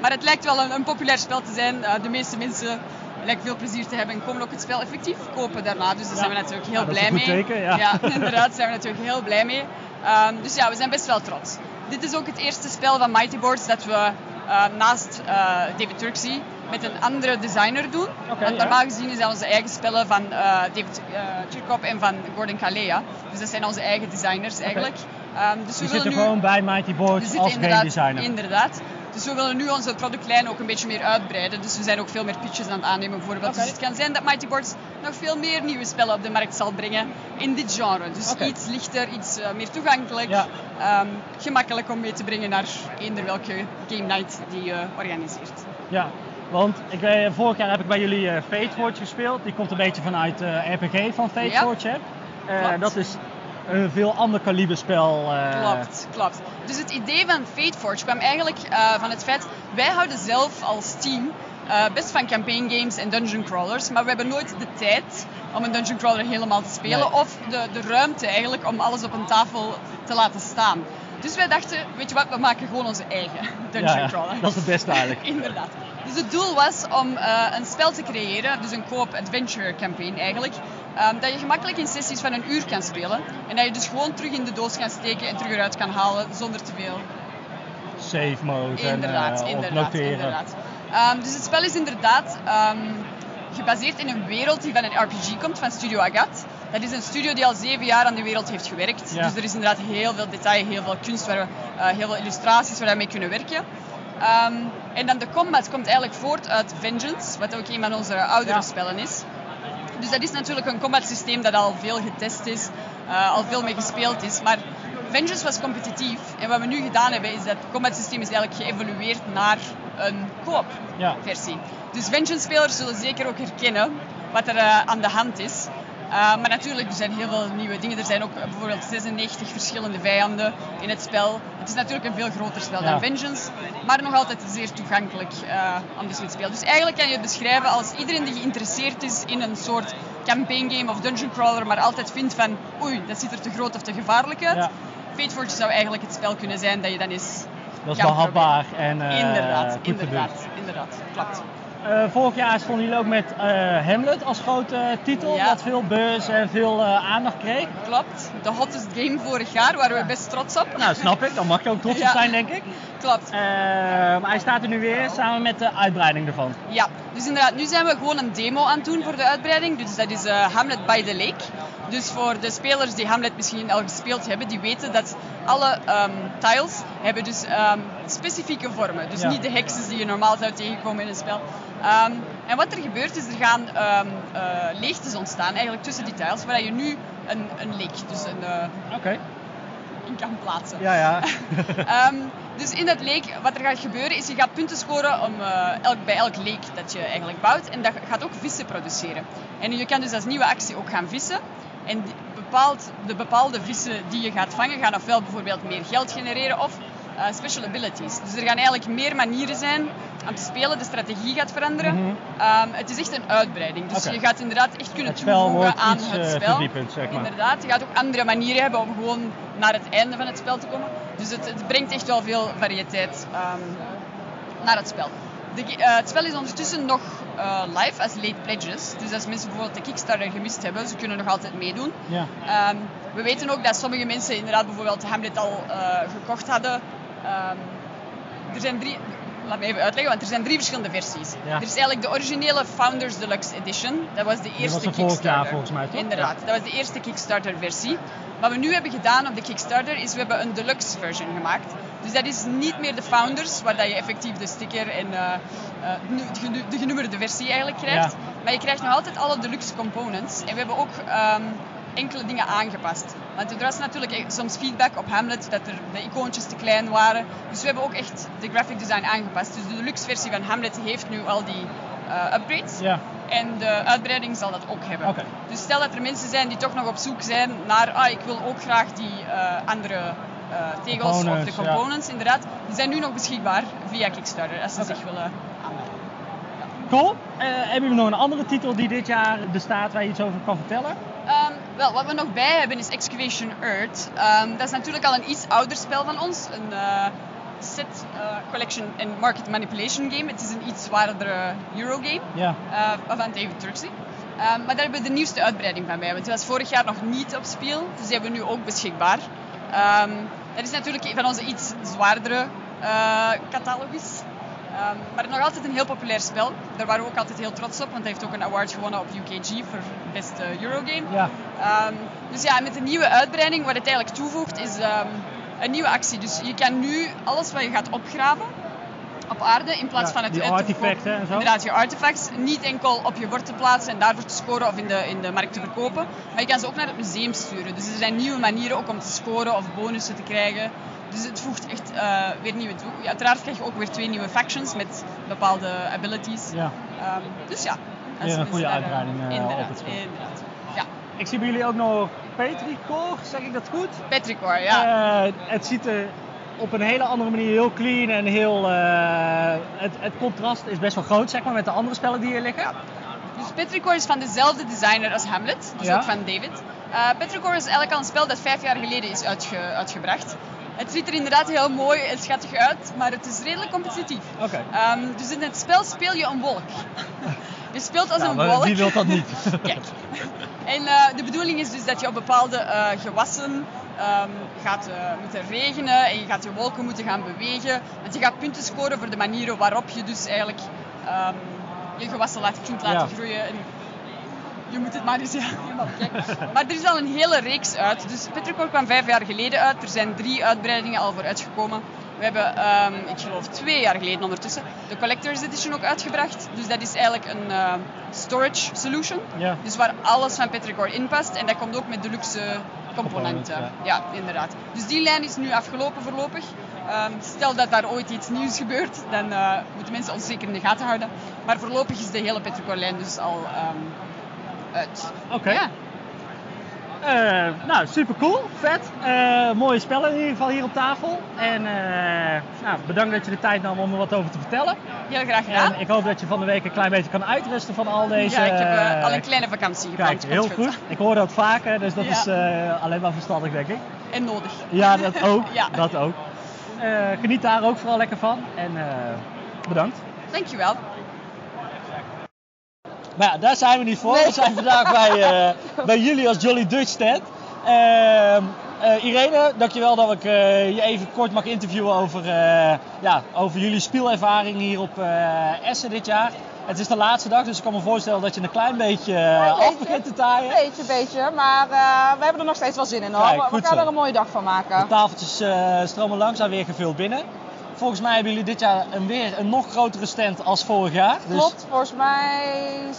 Maar het lijkt wel een, een populair spel te zijn. Eh, de meeste mensen lijken veel plezier te hebben en komen ook het spel effectief kopen daarna. Dus daar zijn we natuurlijk heel Ja, dat is blij mee. teken, ja. inderdaad, daar zijn we natuurlijk heel blij mee. Ehm, dus ja, we zijn best wel trots. Dit is ook het eerste spel van Mighty Boards dat we eh, naast eh, David Turksey met een andere designer doen. Oké, Want normaal gezien zijn onze eigen spellen van eh, David uh, Chirkop en van Gordon Kalea. Dus dat zijn onze eigen designers eigenlijk. Ehm, dus we willen zitten nu... gewoon bij Mighty Boards als game designer. inderdaad. Dus we willen nu onze productlijn ook een beetje meer uitbreiden. Dus we zijn ook veel meer pitches aan het aannemen bijvoorbeeld. Dus het kan zijn dat Mighty Boards nog veel meer nieuwe spellen op de markt zal brengen in dit genre. Dus iets lichter, iets eh, meer toegankelijk. Ja. Ehm, gemakkelijk om mee te brengen naar eender welke game night die je organiseert. Ja, want ik weet, vorig jaar heb ik bij jullie eh Fate gespeeld. Die komt een beetje vanuit eh RPG van Fate Ja. Hè? Eh, Klopt. dat is een veel ander kaliberspel. eh, Klopt, klopt. Dus het idee van Fate Forge kwam eigenlijk eh, van het feit, wij houden zelf als team eh, best van campaign games en dungeon crawlers, maar we hebben nooit de tijd om een dungeon crawler helemaal te spelen Nee. of de, de ruimte eigenlijk om alles op een tafel te laten staan. Dus wij dachten, weet je wat, we maken gewoon onze eigen dungeon Ja, ja, crawler. dat is het beste eigenlijk. Inderdaad. Dus het doel was om eh, een spel te creëren, dus een co-op adventure campaign eigenlijk, ehm, dat je gemakkelijk in sessies van een uur kan spelen en dat je dus gewoon terug in de doos kan steken en terug eruit kan halen zonder te veel. Save mode Inderdaad, en eh, inderdaad, noteren. inderdaad. Ehm, dus het spel is inderdaad ehm, gebaseerd in een wereld die van een RPG komt, van Studio Agat. Dat is een studio die al zeven jaar aan die wereld heeft gewerkt. Ja. Dus er is inderdaad heel veel detail, heel veel kunst, waar we, eh, heel veel illustraties waar we mee kunnen werken. Ehm, en dan de combat komt eigenlijk voort uit Vengeance, wat ook een van onze oudere Ja. spellen is. Dus dat is natuurlijk een combat systeem dat al veel getest is, eh, al veel mee gespeeld is. Maar Vengeance was competitief. En wat we nu gedaan hebben, is dat het combat systeem is eigenlijk geëvolueerd naar een co-op Ja. versie. Dus Vengeance-spelers zullen zeker ook herkennen wat er eh, aan de hand is. Uh, maar natuurlijk, er zijn heel veel nieuwe dingen. Er zijn ook bijvoorbeeld 96 verschillende vijanden in het spel. Het is natuurlijk een veel groter spel Ja. dan Vengeance, maar nog altijd zeer toegankelijk uh, om dus te spelen. Dus eigenlijk kan je het beschrijven als iedereen die geïnteresseerd is in een soort campaign game of dungeon crawler, maar altijd vindt van oei, dat ziet er te groot of te gevaarlijk uit. Ja. Fate Forge zou eigenlijk het spel kunnen zijn dat je dan eens Dat is kan behapbaar en eh, inderdaad, goed inderdaad, bedoeld. inderdaad, klopt. Eh, vorig jaar stonden jullie ook met eh, Hamlet als grote titel, Ja. wat veel buzz en veel eh, aandacht kreeg. Klopt, de hottest game vorig jaar, waar we best trots op. Nou, snap ik, dan mag je ook trots op zijn, denk ik. Klopt. Eh, maar hij staat er nu weer samen met de uitbreiding ervan. Ja, dus inderdaad, nu zijn we gewoon een demo aan het doen voor de uitbreiding. Dus dat is eh, Hamlet by the Lake. Dus voor de spelers die Hamlet misschien al gespeeld hebben, die weten dat alle ehm, tiles hebben dus ehm, specifieke vormen. Dus Ja. niet de heksen die je normaal zou tegenkomen in een spel. Ehm, en wat er gebeurt is, er gaan eh, leegtes ontstaan eigenlijk tussen die tiles, waar je nu een, een lake, dus een, eh, in kan plaatsen. Ja, ja. Ehm, dus in dat leek, wat er gaat gebeuren, is je gaat punten scoren om, eh, elk, bij elk leek dat je eigenlijk bouwt. En dat gaat ook vissen produceren. En je kan dus als nieuwe actie ook gaan vissen. En die- bepaald, de bepaalde vissen die je gaat vangen, gaan ofwel bijvoorbeeld meer geld genereren of eh, special abilities. Dus er gaan eigenlijk meer manieren zijn om te spelen. De strategie gaat veranderen. Mhm. Ehm, het is echt een uitbreiding. Dus je gaat inderdaad echt kunnen Het toevoegen aan iets, het eh, spel. zeg maar. Inderdaad, je gaat ook andere manieren hebben om gewoon naar het einde van het spel te komen. Dus het, het brengt echt wel veel variëteit ehm, naar het spel. De, eh, het spel is ondertussen nog eh, live als late pledges. Dus als mensen bijvoorbeeld de Kickstarter gemist hebben, ze kunnen nog altijd meedoen. ja. Ehm, we weten ook dat sommige mensen inderdaad bijvoorbeeld Hamlet al eh, gekocht hadden. Ehm, er zijn drie, laat me even uitleggen, want er zijn drie verschillende versies. Ja. Er is eigenlijk de originele Founders Deluxe Edition. Dat was de eerste was er Kickstarter. jaar volgens mij, toch? Inderdaad, dat was de eerste Kickstarter versie. Wat we nu hebben gedaan op de Kickstarter is we hebben een deluxe version gemaakt. Dus dat is niet meer de founders, waar dat je effectief de sticker en eh, eh, de genummerde versie eigenlijk krijgt. Ja. Maar je krijgt nog altijd alle deluxe components. En we hebben ook ehm, enkele dingen aangepast. Want er was natuurlijk soms feedback op Hamlet dat er de icoontjes te klein waren. Dus we hebben ook echt de graphic design aangepast. Dus de deluxe versie van Hamlet heeft nu al die eh, upgrades. Ja. En de uitbreiding zal dat ook hebben. Dus stel dat er mensen zijn die toch nog op zoek zijn naar, ah, ik wil ook graag die eh, andere eh, tegels of de Components, ja. inderdaad. Die zijn nu nog beschikbaar via Kickstarter, als ze zich willen aanmelden. Cool. Hebben jullie nog een andere titel die dit jaar bestaat waar je iets over kan vertellen? Ehm, wel, wat we nog bij hebben is Excavation Earth. Ehm, dat is natuurlijk al een iets ouder spel van ons. Een eh, set eh, collection en market manipulation game. Het is een iets zwaardere Eurogame. Ja. van David Turksy. Maar daar hebben we de nieuwste uitbreiding van bij. Want die was vorig jaar nog niet op speel. Dus die hebben we nu ook beschikbaar. Ehm, dat is natuurlijk van onze iets zwaardere eh, catalogus. Ehm, maar nog altijd een heel populair spel. Daar waren we ook altijd heel trots op. Want hij heeft ook een award gewonnen op UKG voor beste Eurogame. Ja. Ehm, dus ja, met de nieuwe uitbreiding, wat het eigenlijk toevoegt, is ehm, een nieuwe actie. Dus je kan nu alles wat je gaat opgraven op aarde, in plaats Ja, van het artefacten verkopen- en zo. Inderdaad, je artifacts. Niet enkel op je bord te plaatsen en daarvoor te scoren of in de, in de markt te verkopen. Maar je kan ze ook naar het museum sturen. Dus er zijn nieuwe manieren ook om te scoren of bonussen te krijgen. Dus het voegt echt eh, weer nieuwe toe. Ja, uiteraard krijg je ook weer twee nieuwe factions met bepaalde abilities. Ja. Ehm, dus ja. Weer een goede uitbreiding, eh, op inderdaad, het spel. inderdaad. Ja, Ik zie bij jullie ook nog Petrichor, zeg ik dat goed? Petrichor, ja. Eh, het ziet er op een hele andere manier heel clean en heel... het, het contrast is best wel groot, zeg maar, met de andere spellen die hier liggen. Dus Petrichor is van dezelfde designer als Hamlet, dus Ja. ook van David. Petrichor is eigenlijk al een spel dat vijf jaar geleden is uitge- uitgebracht. Het ziet er inderdaad heel mooi en schattig uit, maar het is redelijk competitief. Oké. Ehm, dus in het spel speel je een wolk. Je speelt als een wolk. wie wil dat niet? Kijk. En eh, de bedoeling is dus dat je op bepaalde eh, gewassen ehm, gaat eh, moeten regenen en je gaat je wolken moeten gaan bewegen. Want je gaat punten scoren voor de manieren waarop je dus eigenlijk ehm, je gewassen laat, kunt laten Ja. groeien. En je moet het maar eens ja, helemaal. Maar er is al een hele reeks uit. Dus Petrichor kwam vijf jaar geleden uit. Er zijn drie uitbreidingen al voor uitgekomen. We hebben, ehm, ik geloof twee jaar geleden ondertussen, de Collector's Edition ook uitgebracht. Dus dat is eigenlijk een eh, storage solution. Ja. Dus waar alles van Petrichor in past. En dat komt ook met deluxe componenten. Componenten, ja. inderdaad. Dus die lijn is nu afgelopen voorlopig. Ehm, stel dat daar ooit iets nieuws gebeurt, dan eh, moeten mensen ons zeker in de gaten houden. Maar voorlopig is de hele Petrichor lijn dus al ehm, Oké. Ja. Eh, nou, super cool, vet. Eh, mooie spellen in ieder geval hier op tafel. En nou, bedankt dat je de tijd nam om er wat over te vertellen. Heel graag gedaan. En ik hoop dat je van de week een klein beetje kan uitrusten van al deze... ja, ik heb al een kleine vakantie gepland. Kijk, heel goed. Ik hoor dat vaker, dus dat Ja. is alleen maar verstandig, denk ik. En nodig. Ja, dat ook. Ja. Dat ook. Geniet daar ook vooral lekker van. En bedankt. Dankjewel. Maar ja, daar zijn we niet voor. We zijn vandaag bij, eh, bij jullie als Jolly Dutch stand. Ehm, eh, Irene, dankjewel dat ik eh, je even kort mag interviewen over, ja, over jullie speelervaring hier op Essen dit jaar. Het is de laatste dag, dus ik kan me voorstellen dat je een klein beetje af begint te taaien. Beetje, beetje, maar we hebben er nog steeds wel zin in hoor. Kijk, we gaan zo. er een mooie dag van maken. De tafeltjes stromen langzaam weer gevuld binnen. Volgens mij hebben jullie dit jaar een, weer een nog grotere stand als vorig jaar. Dus Klopt, volgens mij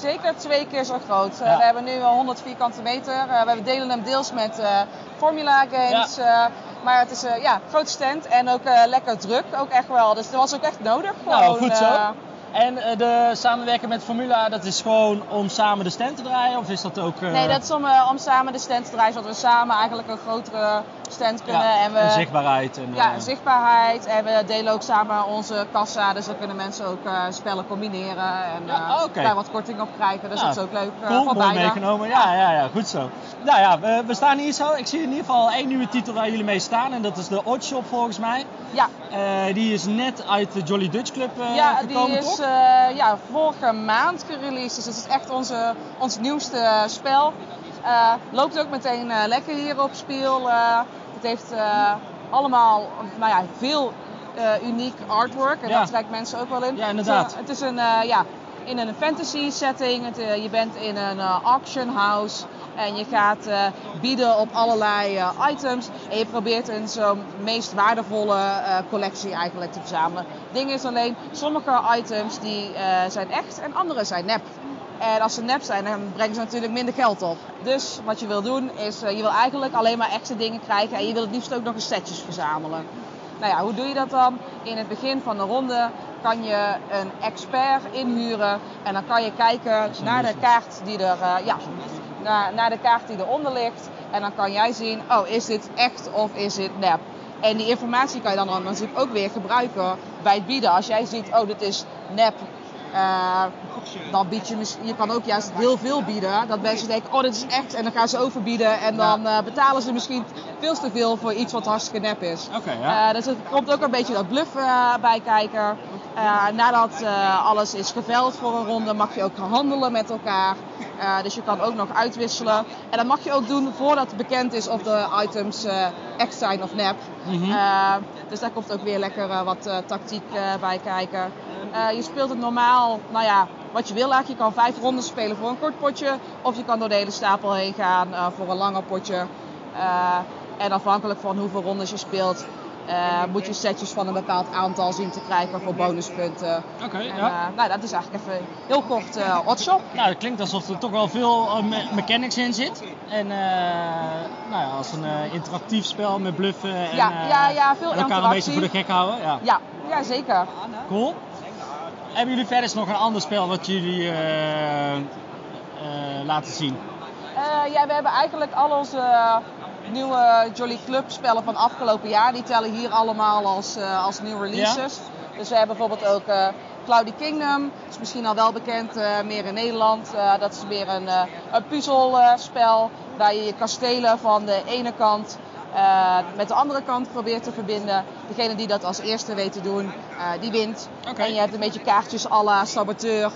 zeker twee keer zo groot. Eh, Ja. we hebben nu wel 100 vierkante meter. Eh, we delen hem deels met eh, Formula Games. maar het is eh, ja, grote stand en ook lekker druk. Ook echt wel. Dus dat was ook echt nodig. Nou, Gewoon, goed zo. En eh, de samenwerking met Formula, dat is gewoon om samen de stand te draaien? Of is dat ook... Nee, dat is om, om samen de stand te draaien, zodat we samen eigenlijk een grotere stand kunnen. ja, en we, en zichtbaarheid. En, Ja, eh, zichtbaarheid. En we delen ook samen onze kassa. Dus dan kunnen mensen ook eh, spellen combineren. En Ja, eh, daar wat korting op krijgen. Dus dat is ook leuk Cool, voor mooi meegenomen. Ja, ja, ja, goed zo. Nou ja, we, we staan hier zo. Ik zie in ieder geval één nieuwe titel waar jullie mee staan. En dat is de Oddshop volgens mij. Ja, die is net uit de Jolly Dutch Club ja die gekomen, is toch? eh, ja, vorige maand gereleased. Dus het is echt onze, ons nieuwste spel. Eh, loopt ook meteen eh, lekker hier op speel. Eh, het heeft eh, allemaal nou ja, veel eh, uniek artwork. En Ja. dat trekt mensen ook wel in. Ja, inderdaad. Het, is- een, eh, ja, in een fantasy setting. Het, je bent in een auction house. En je gaat bieden op allerlei items. En je probeert een zo'n meest waardevolle collectie eigenlijk te verzamelen. Het ding is alleen, sommige items die zijn echt en andere zijn nep. En als ze nep zijn, dan brengen ze natuurlijk minder geld op. Dus wat je wil doen is, eh, je wil eigenlijk alleen maar extra dingen krijgen. En je wil het liefst ook nog eens setjes verzamelen. Nou ja, hoe doe je dat dan? In het begin van de ronde kan je een expert inhuren. En dan kan je kijken naar de kaart die er, eh, ja, naar, naar de kaart die eronder ligt. En dan kan jij zien, oh, is dit echt of is dit nep? En die informatie kan je dan natuurlijk ook weer gebruiken bij het bieden. Als jij ziet, oh, dit is nep. Eh, dan bied je je kan ook juist heel veel bieden. Dat mensen denken, oh, dit is echt. En dan gaan ze overbieden. En dan eh, betalen ze misschien veel te veel voor iets wat hartstikke nep is. Ja. Eh, dus er komt ook een beetje dat bluff bij kijken. Nadat alles is geveld voor een ronde, mag je ook gaan handelen met elkaar. Eh, dus je kan ook nog uitwisselen. En dat mag je ook doen voordat bekend is of de items eh, echt zijn of nep. Mhm. Eh, dus daar komt ook weer lekker wat tactiek bij kijken. Je speelt het normaal, nou ja, wat je wil eigenlijk. Je kan vijf rondes spelen voor een kort potje. Of je kan door de hele stapel heen gaan voor een langer potje. En afhankelijk van hoeveel rondes je speelt, eh, moet je setjes van een bepaald aantal zien te krijgen voor bonuspunten. Oké, ja. eh, nou, dat is eigenlijk even heel kort eh Hotshop. Nou, het klinkt alsof er toch wel veel me- mechanics in zit. En nou ja, als een interactief spel met bluffen en Ja, ja, ja, veel elkaar een beetje voor de gek houden. Ja. Ja, ja zeker. Cool. Hebben jullie verder nog een ander spel wat jullie laten zien? Ja, we hebben eigenlijk al onze nieuwe Jolly Club spellen van afgelopen jaar. Die tellen hier allemaal als, eh, als nieuwe releases. Dus we hebben bijvoorbeeld ook eh, Cloudy Kingdom. Dat is misschien al wel bekend, eh, meer in Nederland. Dat is weer een, een puzzelspel waar je je kastelen van de ene kant met de andere kant probeert te verbinden. Degene die dat als eerste weet te doen, die wint. En je hebt een beetje kaartjes à la saboteur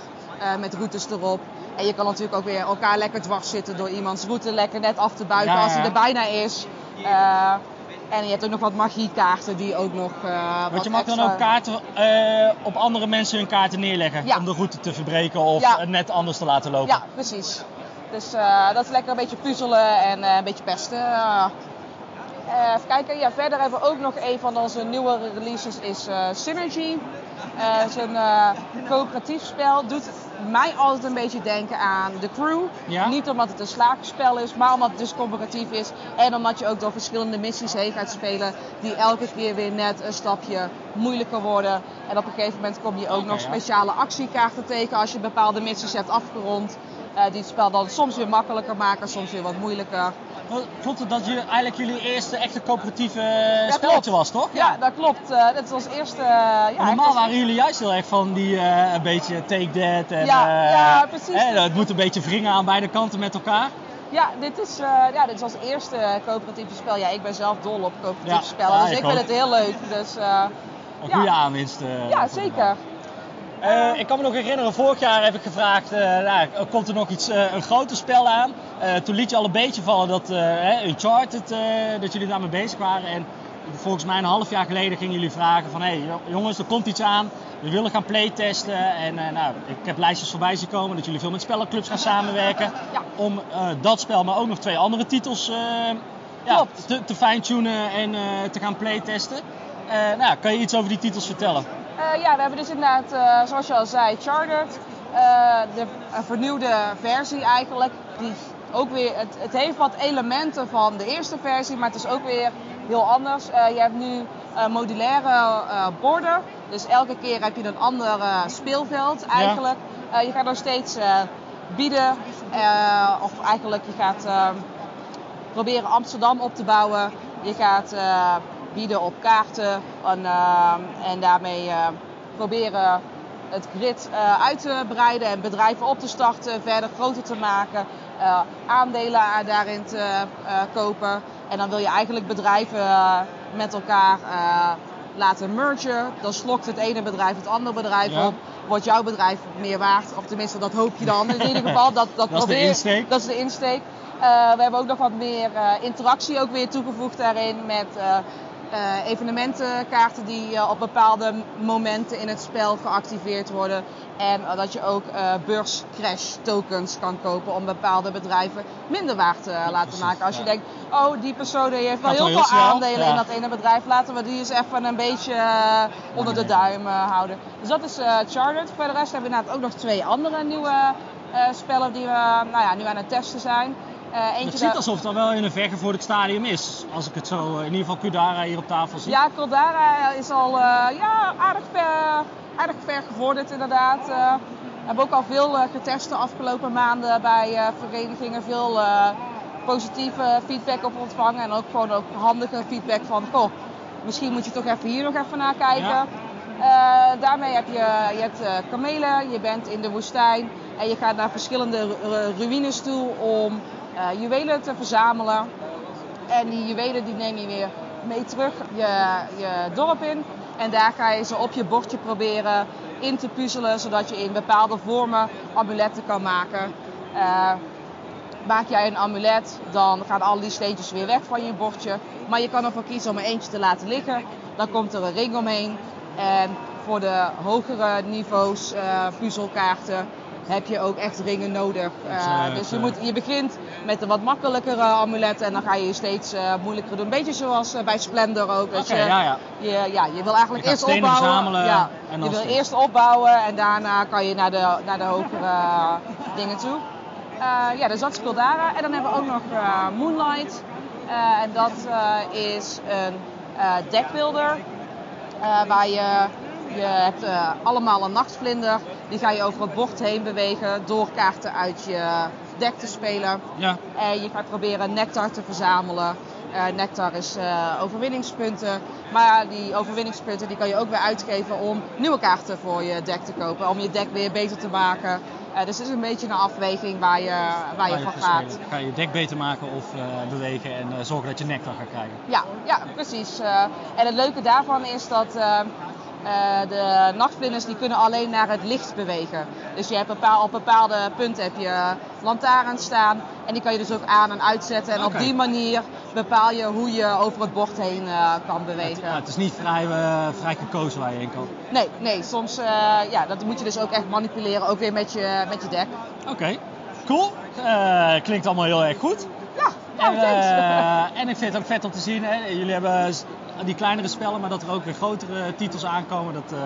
met routes erop. En je kan natuurlijk ook weer elkaar lekker dwars zitten door iemands route lekker net af te buigen Ja, als hij er bijna is. Eh, en je hebt ook nog wat magiekaarten die ook nog eh Want wat je mag dan ook kaarten eh, op andere mensen hun kaarten neerleggen Ja. om de route te verbreken of Ja. het net anders te laten lopen. Ja, precies. Dus dat is lekker een beetje puzzelen en een beetje pesten. Even kijken. Ja, verder hebben we ook nog een van onze nieuwe releases is Synergy. Het is een coöperatief spel. Doet mij altijd een beetje denken aan The Crew. Ja. Niet omdat het een slagenspel is, maar omdat het dus coöperatief is. En omdat je ook door verschillende missies heen gaat spelen. Die elke keer weer net een stapje moeilijker worden. En op een gegeven moment kom je ook nog ja. speciale actiekaarten tegen als je bepaalde missies hebt afgerond. Eh, die het spel dan soms weer makkelijker maken, soms weer wat moeilijker. Klopt het dat jullie eigenlijk jullie eerste echte coöperatieve eh, Ja, spelletje klopt. was, toch? Ja, dat klopt. Eh dat is ons eerste. eh, ja, Normaal als- waren jullie juist heel erg van die een beetje take that en Ja, ja, precies. hè, het moet een beetje wringen aan beide kanten met elkaar. Ja, dit is, eh, ja, dit is ons eerste coöperatieve spel. Ja, ik ben zelf dol op coöperatieve Ja, spellen, ja, dus ik ik vind het heel leuk. Dus, Een Ja. goede aanwinst. eh, ja, zeker. Eh, ik kan me nog herinneren, vorig jaar heb ik gevraagd, eh, nou, komt er nog iets, eh, een groter spel aan? Toen liet je al een beetje vallen dat Uncharted, dat jullie daarmee bezig waren. En volgens mij een half jaar geleden gingen jullie vragen van, hé hey, jongens, er komt iets aan. We willen gaan playtesten. En nou, ik heb lijstjes voorbij zien komen dat jullie veel met spellenclubs gaan samenwerken. Ja. Om dat spel, maar ook nog twee andere titels ja, te, te fine-tunen en te gaan playtesten. Nou, kan je iets over die titels vertellen? Eh, ja, we hebben dus inderdaad, eh, zoals je al zei, Chartered. Eh, de vernieuwde versie eigenlijk. Die ook weer, het, het heeft wat elementen van de eerste versie, maar het is ook weer heel anders. Je hebt nu modulaire borden. Dus elke keer heb je een ander speelveld eigenlijk. Je gaat nog steeds bieden. of eigenlijk je gaat proberen Amsterdam op te bouwen. Je gaat bieden op kaarten en, eh, en daarmee eh, proberen het grid eh, uit te breiden en bedrijven op te starten, verder groter te maken, aandelen daarin te kopen. En dan wil je eigenlijk bedrijven met elkaar laten mergen. Dan slokt het ene bedrijf het andere bedrijf Ja. op. Wordt jouw bedrijf meer waard? Of tenminste, dat hoop je dan. In ieder geval, dat, dat, Dat is de insteek. Dat is de insteek. We hebben ook nog wat meer interactie ook weer toegevoegd daarin met eh, evenementenkaarten die eh, op bepaalde momenten in het spel geactiveerd worden. En eh, dat je ook beurscrash tokens kan kopen om bepaalde bedrijven minder waard te laten precies, maken. Als je denkt, oh die persoon die heeft wel heel veel aandelen ja. in dat ene bedrijf. Laten we die eens even een beetje onder de duim houden. Dus dat is Chartered. Voor de rest hebben we inderdaad ook nog twee andere nieuwe spellen die we nou ja, nu aan het testen zijn. Eh, eentje Het ziet daar- alsof het dan wel in een vergevorderd stadium is. Als ik het zo, in ieder geval Kudara hier op tafel zie. Ja, Caldara is al eh, ja, aardig, ver, aardig ver gevorderd inderdaad. Eh, we hebben ook al veel eh, getest de afgelopen maanden bij eh, verenigingen. Veel eh, positieve feedback op ontvangen. En ook gewoon ook handige feedback van, goh, misschien moet je toch even hier nog even naar kijken. Ja. Eh, daarmee heb je, je hebt, eh, kamelen, je bent in de woestijn. En je gaat naar verschillende ru- ruïnes toe om eh, juwelen te verzamelen. En die juwelen die neem je weer mee terug je, je dorp in. En daar ga je ze op je bordje proberen in te puzzelen, zodat je in bepaalde vormen amuletten kan maken. Eh, maak jij een amulet, dan gaan al die steentjes weer weg van je bordje. Maar je kan ervoor kiezen om er eentje te laten liggen. Dan komt er een ring omheen. En voor de hogere niveaus eh, puzzelkaarten heb je ook echt ringen nodig. Dus je, moet, je begint met de wat makkelijkere amuletten en dan ga je je steeds eh, moeilijker doen. Een beetje zoals eh, bij Splendor ook. Dat je, ja, ja. Je, ja, je wil eigenlijk eerst opbouwen. verzamelen ja, en dan je wil steeds. eerst opbouwen en daarna kan je naar de, naar de hogere eh, dingen toe. Ja, dus dat is. En dan hebben we ook nog Moonlight. En dat is een deckbuilder. waar je, je hebt allemaal een nachtvlinder. Die ga je over het bord heen bewegen door kaarten uit je deck te spelen. Ja. En je gaat proberen nectar te verzamelen. Eh, nectar is eh, overwinningspunten. Maar die overwinningspunten die kan je ook weer uitgeven om nieuwe kaarten voor je deck te kopen. Om je deck weer beter te maken. Eh, dus het is een beetje een afweging waar je, waar je Ga van je gaat. Ga je je deck beter maken of bewegen en zorgen dat je nectar gaat krijgen. Ja, ja precies. En het leuke daarvan is dat de nachtvlinders die kunnen alleen naar het licht bewegen. Dus je hebt bepaal, op bepaalde punten heb je lantaarns staan. En die kan je dus ook aan en uitzetten. En op die manier bepaal je hoe je over het bord heen eh, kan bewegen. Ja, het is niet vrij, eh, vrij gekozen waar je heen kan. Nee, nee, soms eh, ja, dat moet je dus ook echt manipuleren. Ook weer met je, met je deck. Oké, cool. Eh, klinkt allemaal heel erg goed. Nou, en, eh, en ik vind het ook vet om te zien, hè, jullie hebben die kleinere spellen, maar dat er ook weer grotere titels aankomen. Dat eh,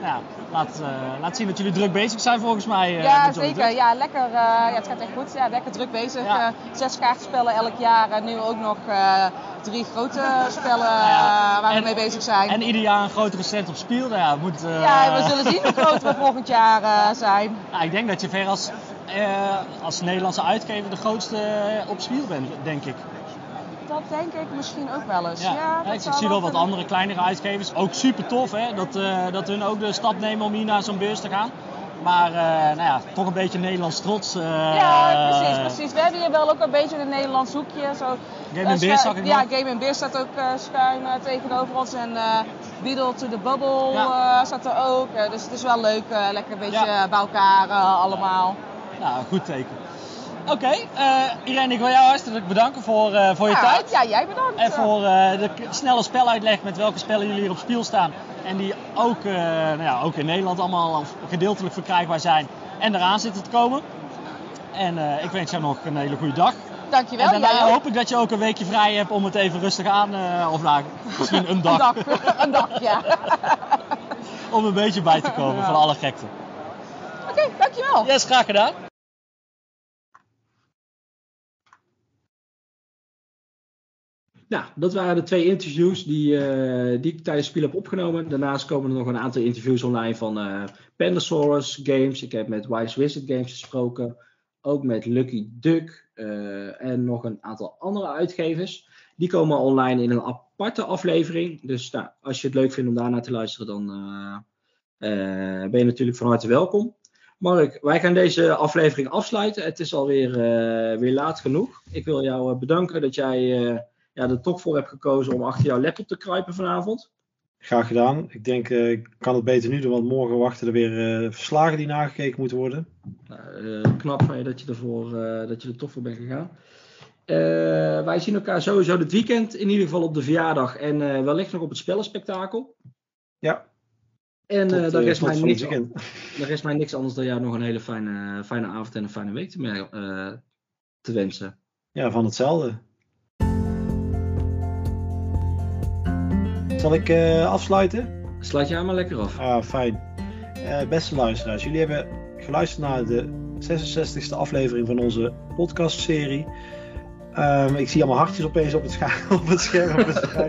nou ja, laat, eh, laat zien dat jullie druk bezig zijn volgens mij. Ja, zeker. Ja, lekker. ja, het gaat echt goed. Ja, lekker druk bezig. Ja. Zes kaartspellen elk jaar. En nu ook nog drie grote spellen ja. waar we mee bezig zijn. En ieder jaar een grotere cent op spiel. Nou ja, moet, ja, we zullen zien hoe groot we volgend jaar zijn. Nou, ik denk dat je ver als, eh, als Nederlandse uitgever de grootste eh, op spiel bent, denk ik. Dat denk ik misschien ook wel eens. Ja, Ja, Ja, dat ik zie wel wat kunnen. andere kleinere uitgevers. Ook super tof hè, dat, eh, dat hun ook de stap nemen om hier naar zo'n beurs te gaan. Maar nou ja, toch een beetje Nederlands trots. Ja, precies, precies. We hebben hier wel ook een beetje een Nederlands hoekje. Zo, Game and Beer schu- zag ik Ja, nog. Game and Beer staat ook schuin tegenover ons. En Beetle to the Bubble Ja. staat er ook. Dus het is wel leuk. lekker een beetje Ja. bij elkaar allemaal. Nou, goed teken. Oké, eh, Irene, ik wil jou hartelijk bedanken voor, eh, voor je Ja, tijd. Ja, jij bedankt. En voor eh, de snelle speluitleg met welke spellen jullie hier op spel staan. En die ook, nou ja, ook in Nederland allemaal gedeeltelijk verkrijgbaar zijn. En eraan zitten te komen. En ik wens jou nog een hele goede dag. Dankjewel. en daarna hoop ik dat je ook een weekje vrij hebt om het even rustig aan, of nou, misschien een dag, Een dag, een dag, ja. om een beetje bij te komen van alle gekte. Oké, dankjewel. Yes, graag gedaan. Nou, dat waren de twee interviews die, eh, die ik tijdens het spel heb opgenomen. Daarnaast komen er nog een aantal interviews online van eh Pandasaurus Games. Ik heb met Wise Wizard Games gesproken. Ook met Lucky Duck eh, en nog een aantal andere uitgevers. Die komen online in een aparte aflevering. Dus nou, als je het leuk vindt om daarnaar te luisteren, dan ben je natuurlijk van harte welkom. Mark, wij gaan deze aflevering afsluiten. Het is alweer weer laat genoeg. Ik wil jou bedanken dat jij ja, er toch voor hebt gekozen om achter jouw laptop te kruipen vanavond. Graag gedaan. Ik denk, eh, ik kan het beter nu doen, want morgen wachten er weer eh, verslagen die nagekeken moeten worden. Nou, eh, knap van je dat je, ervoor, dat je er toch voor bent gegaan. Wij zien elkaar sowieso dit weekend, in ieder geval op de verjaardag en wellicht nog op het spellenspectakel. Ja. En Tot, daar, rest mij niks, daar rest mij niks anders dan jou nog een hele fijne, fijne avond en een fijne week te wensen. Ja, van hetzelfde. Zal ik eh, afsluiten? Sluit jij maar lekker af. Ah, fijn. Eh, beste luisteraars, jullie hebben geluisterd naar de 66e aflevering van onze podcastserie. Ehm, ik zie allemaal hartjes opeens op het, scha- op het scherm.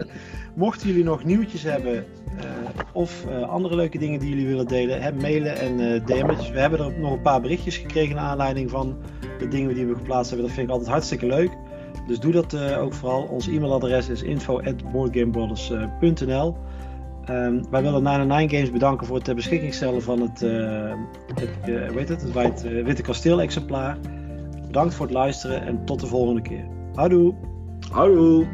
Mochten jullie nog nieuwtjes hebben eh, of andere leuke dingen die jullie willen delen, hè, mailen en eh DM'en. We hebben er nog een paar berichtjes gekregen naar aanleiding van de dingen die we geplaatst hebben. Dat vind ik altijd hartstikke leuk. Dus doe dat eh, ook vooral. Ons e-mailadres is info@boardgamebrothers.nl. Ehm, wij willen Nine Nine Games bedanken voor het ter beschikking stellen van het, eh, het, eh, heet het, het eh, Witte Kasteel exemplaar. Bedankt voor het luisteren en tot de volgende keer. Houdoe! Hallo!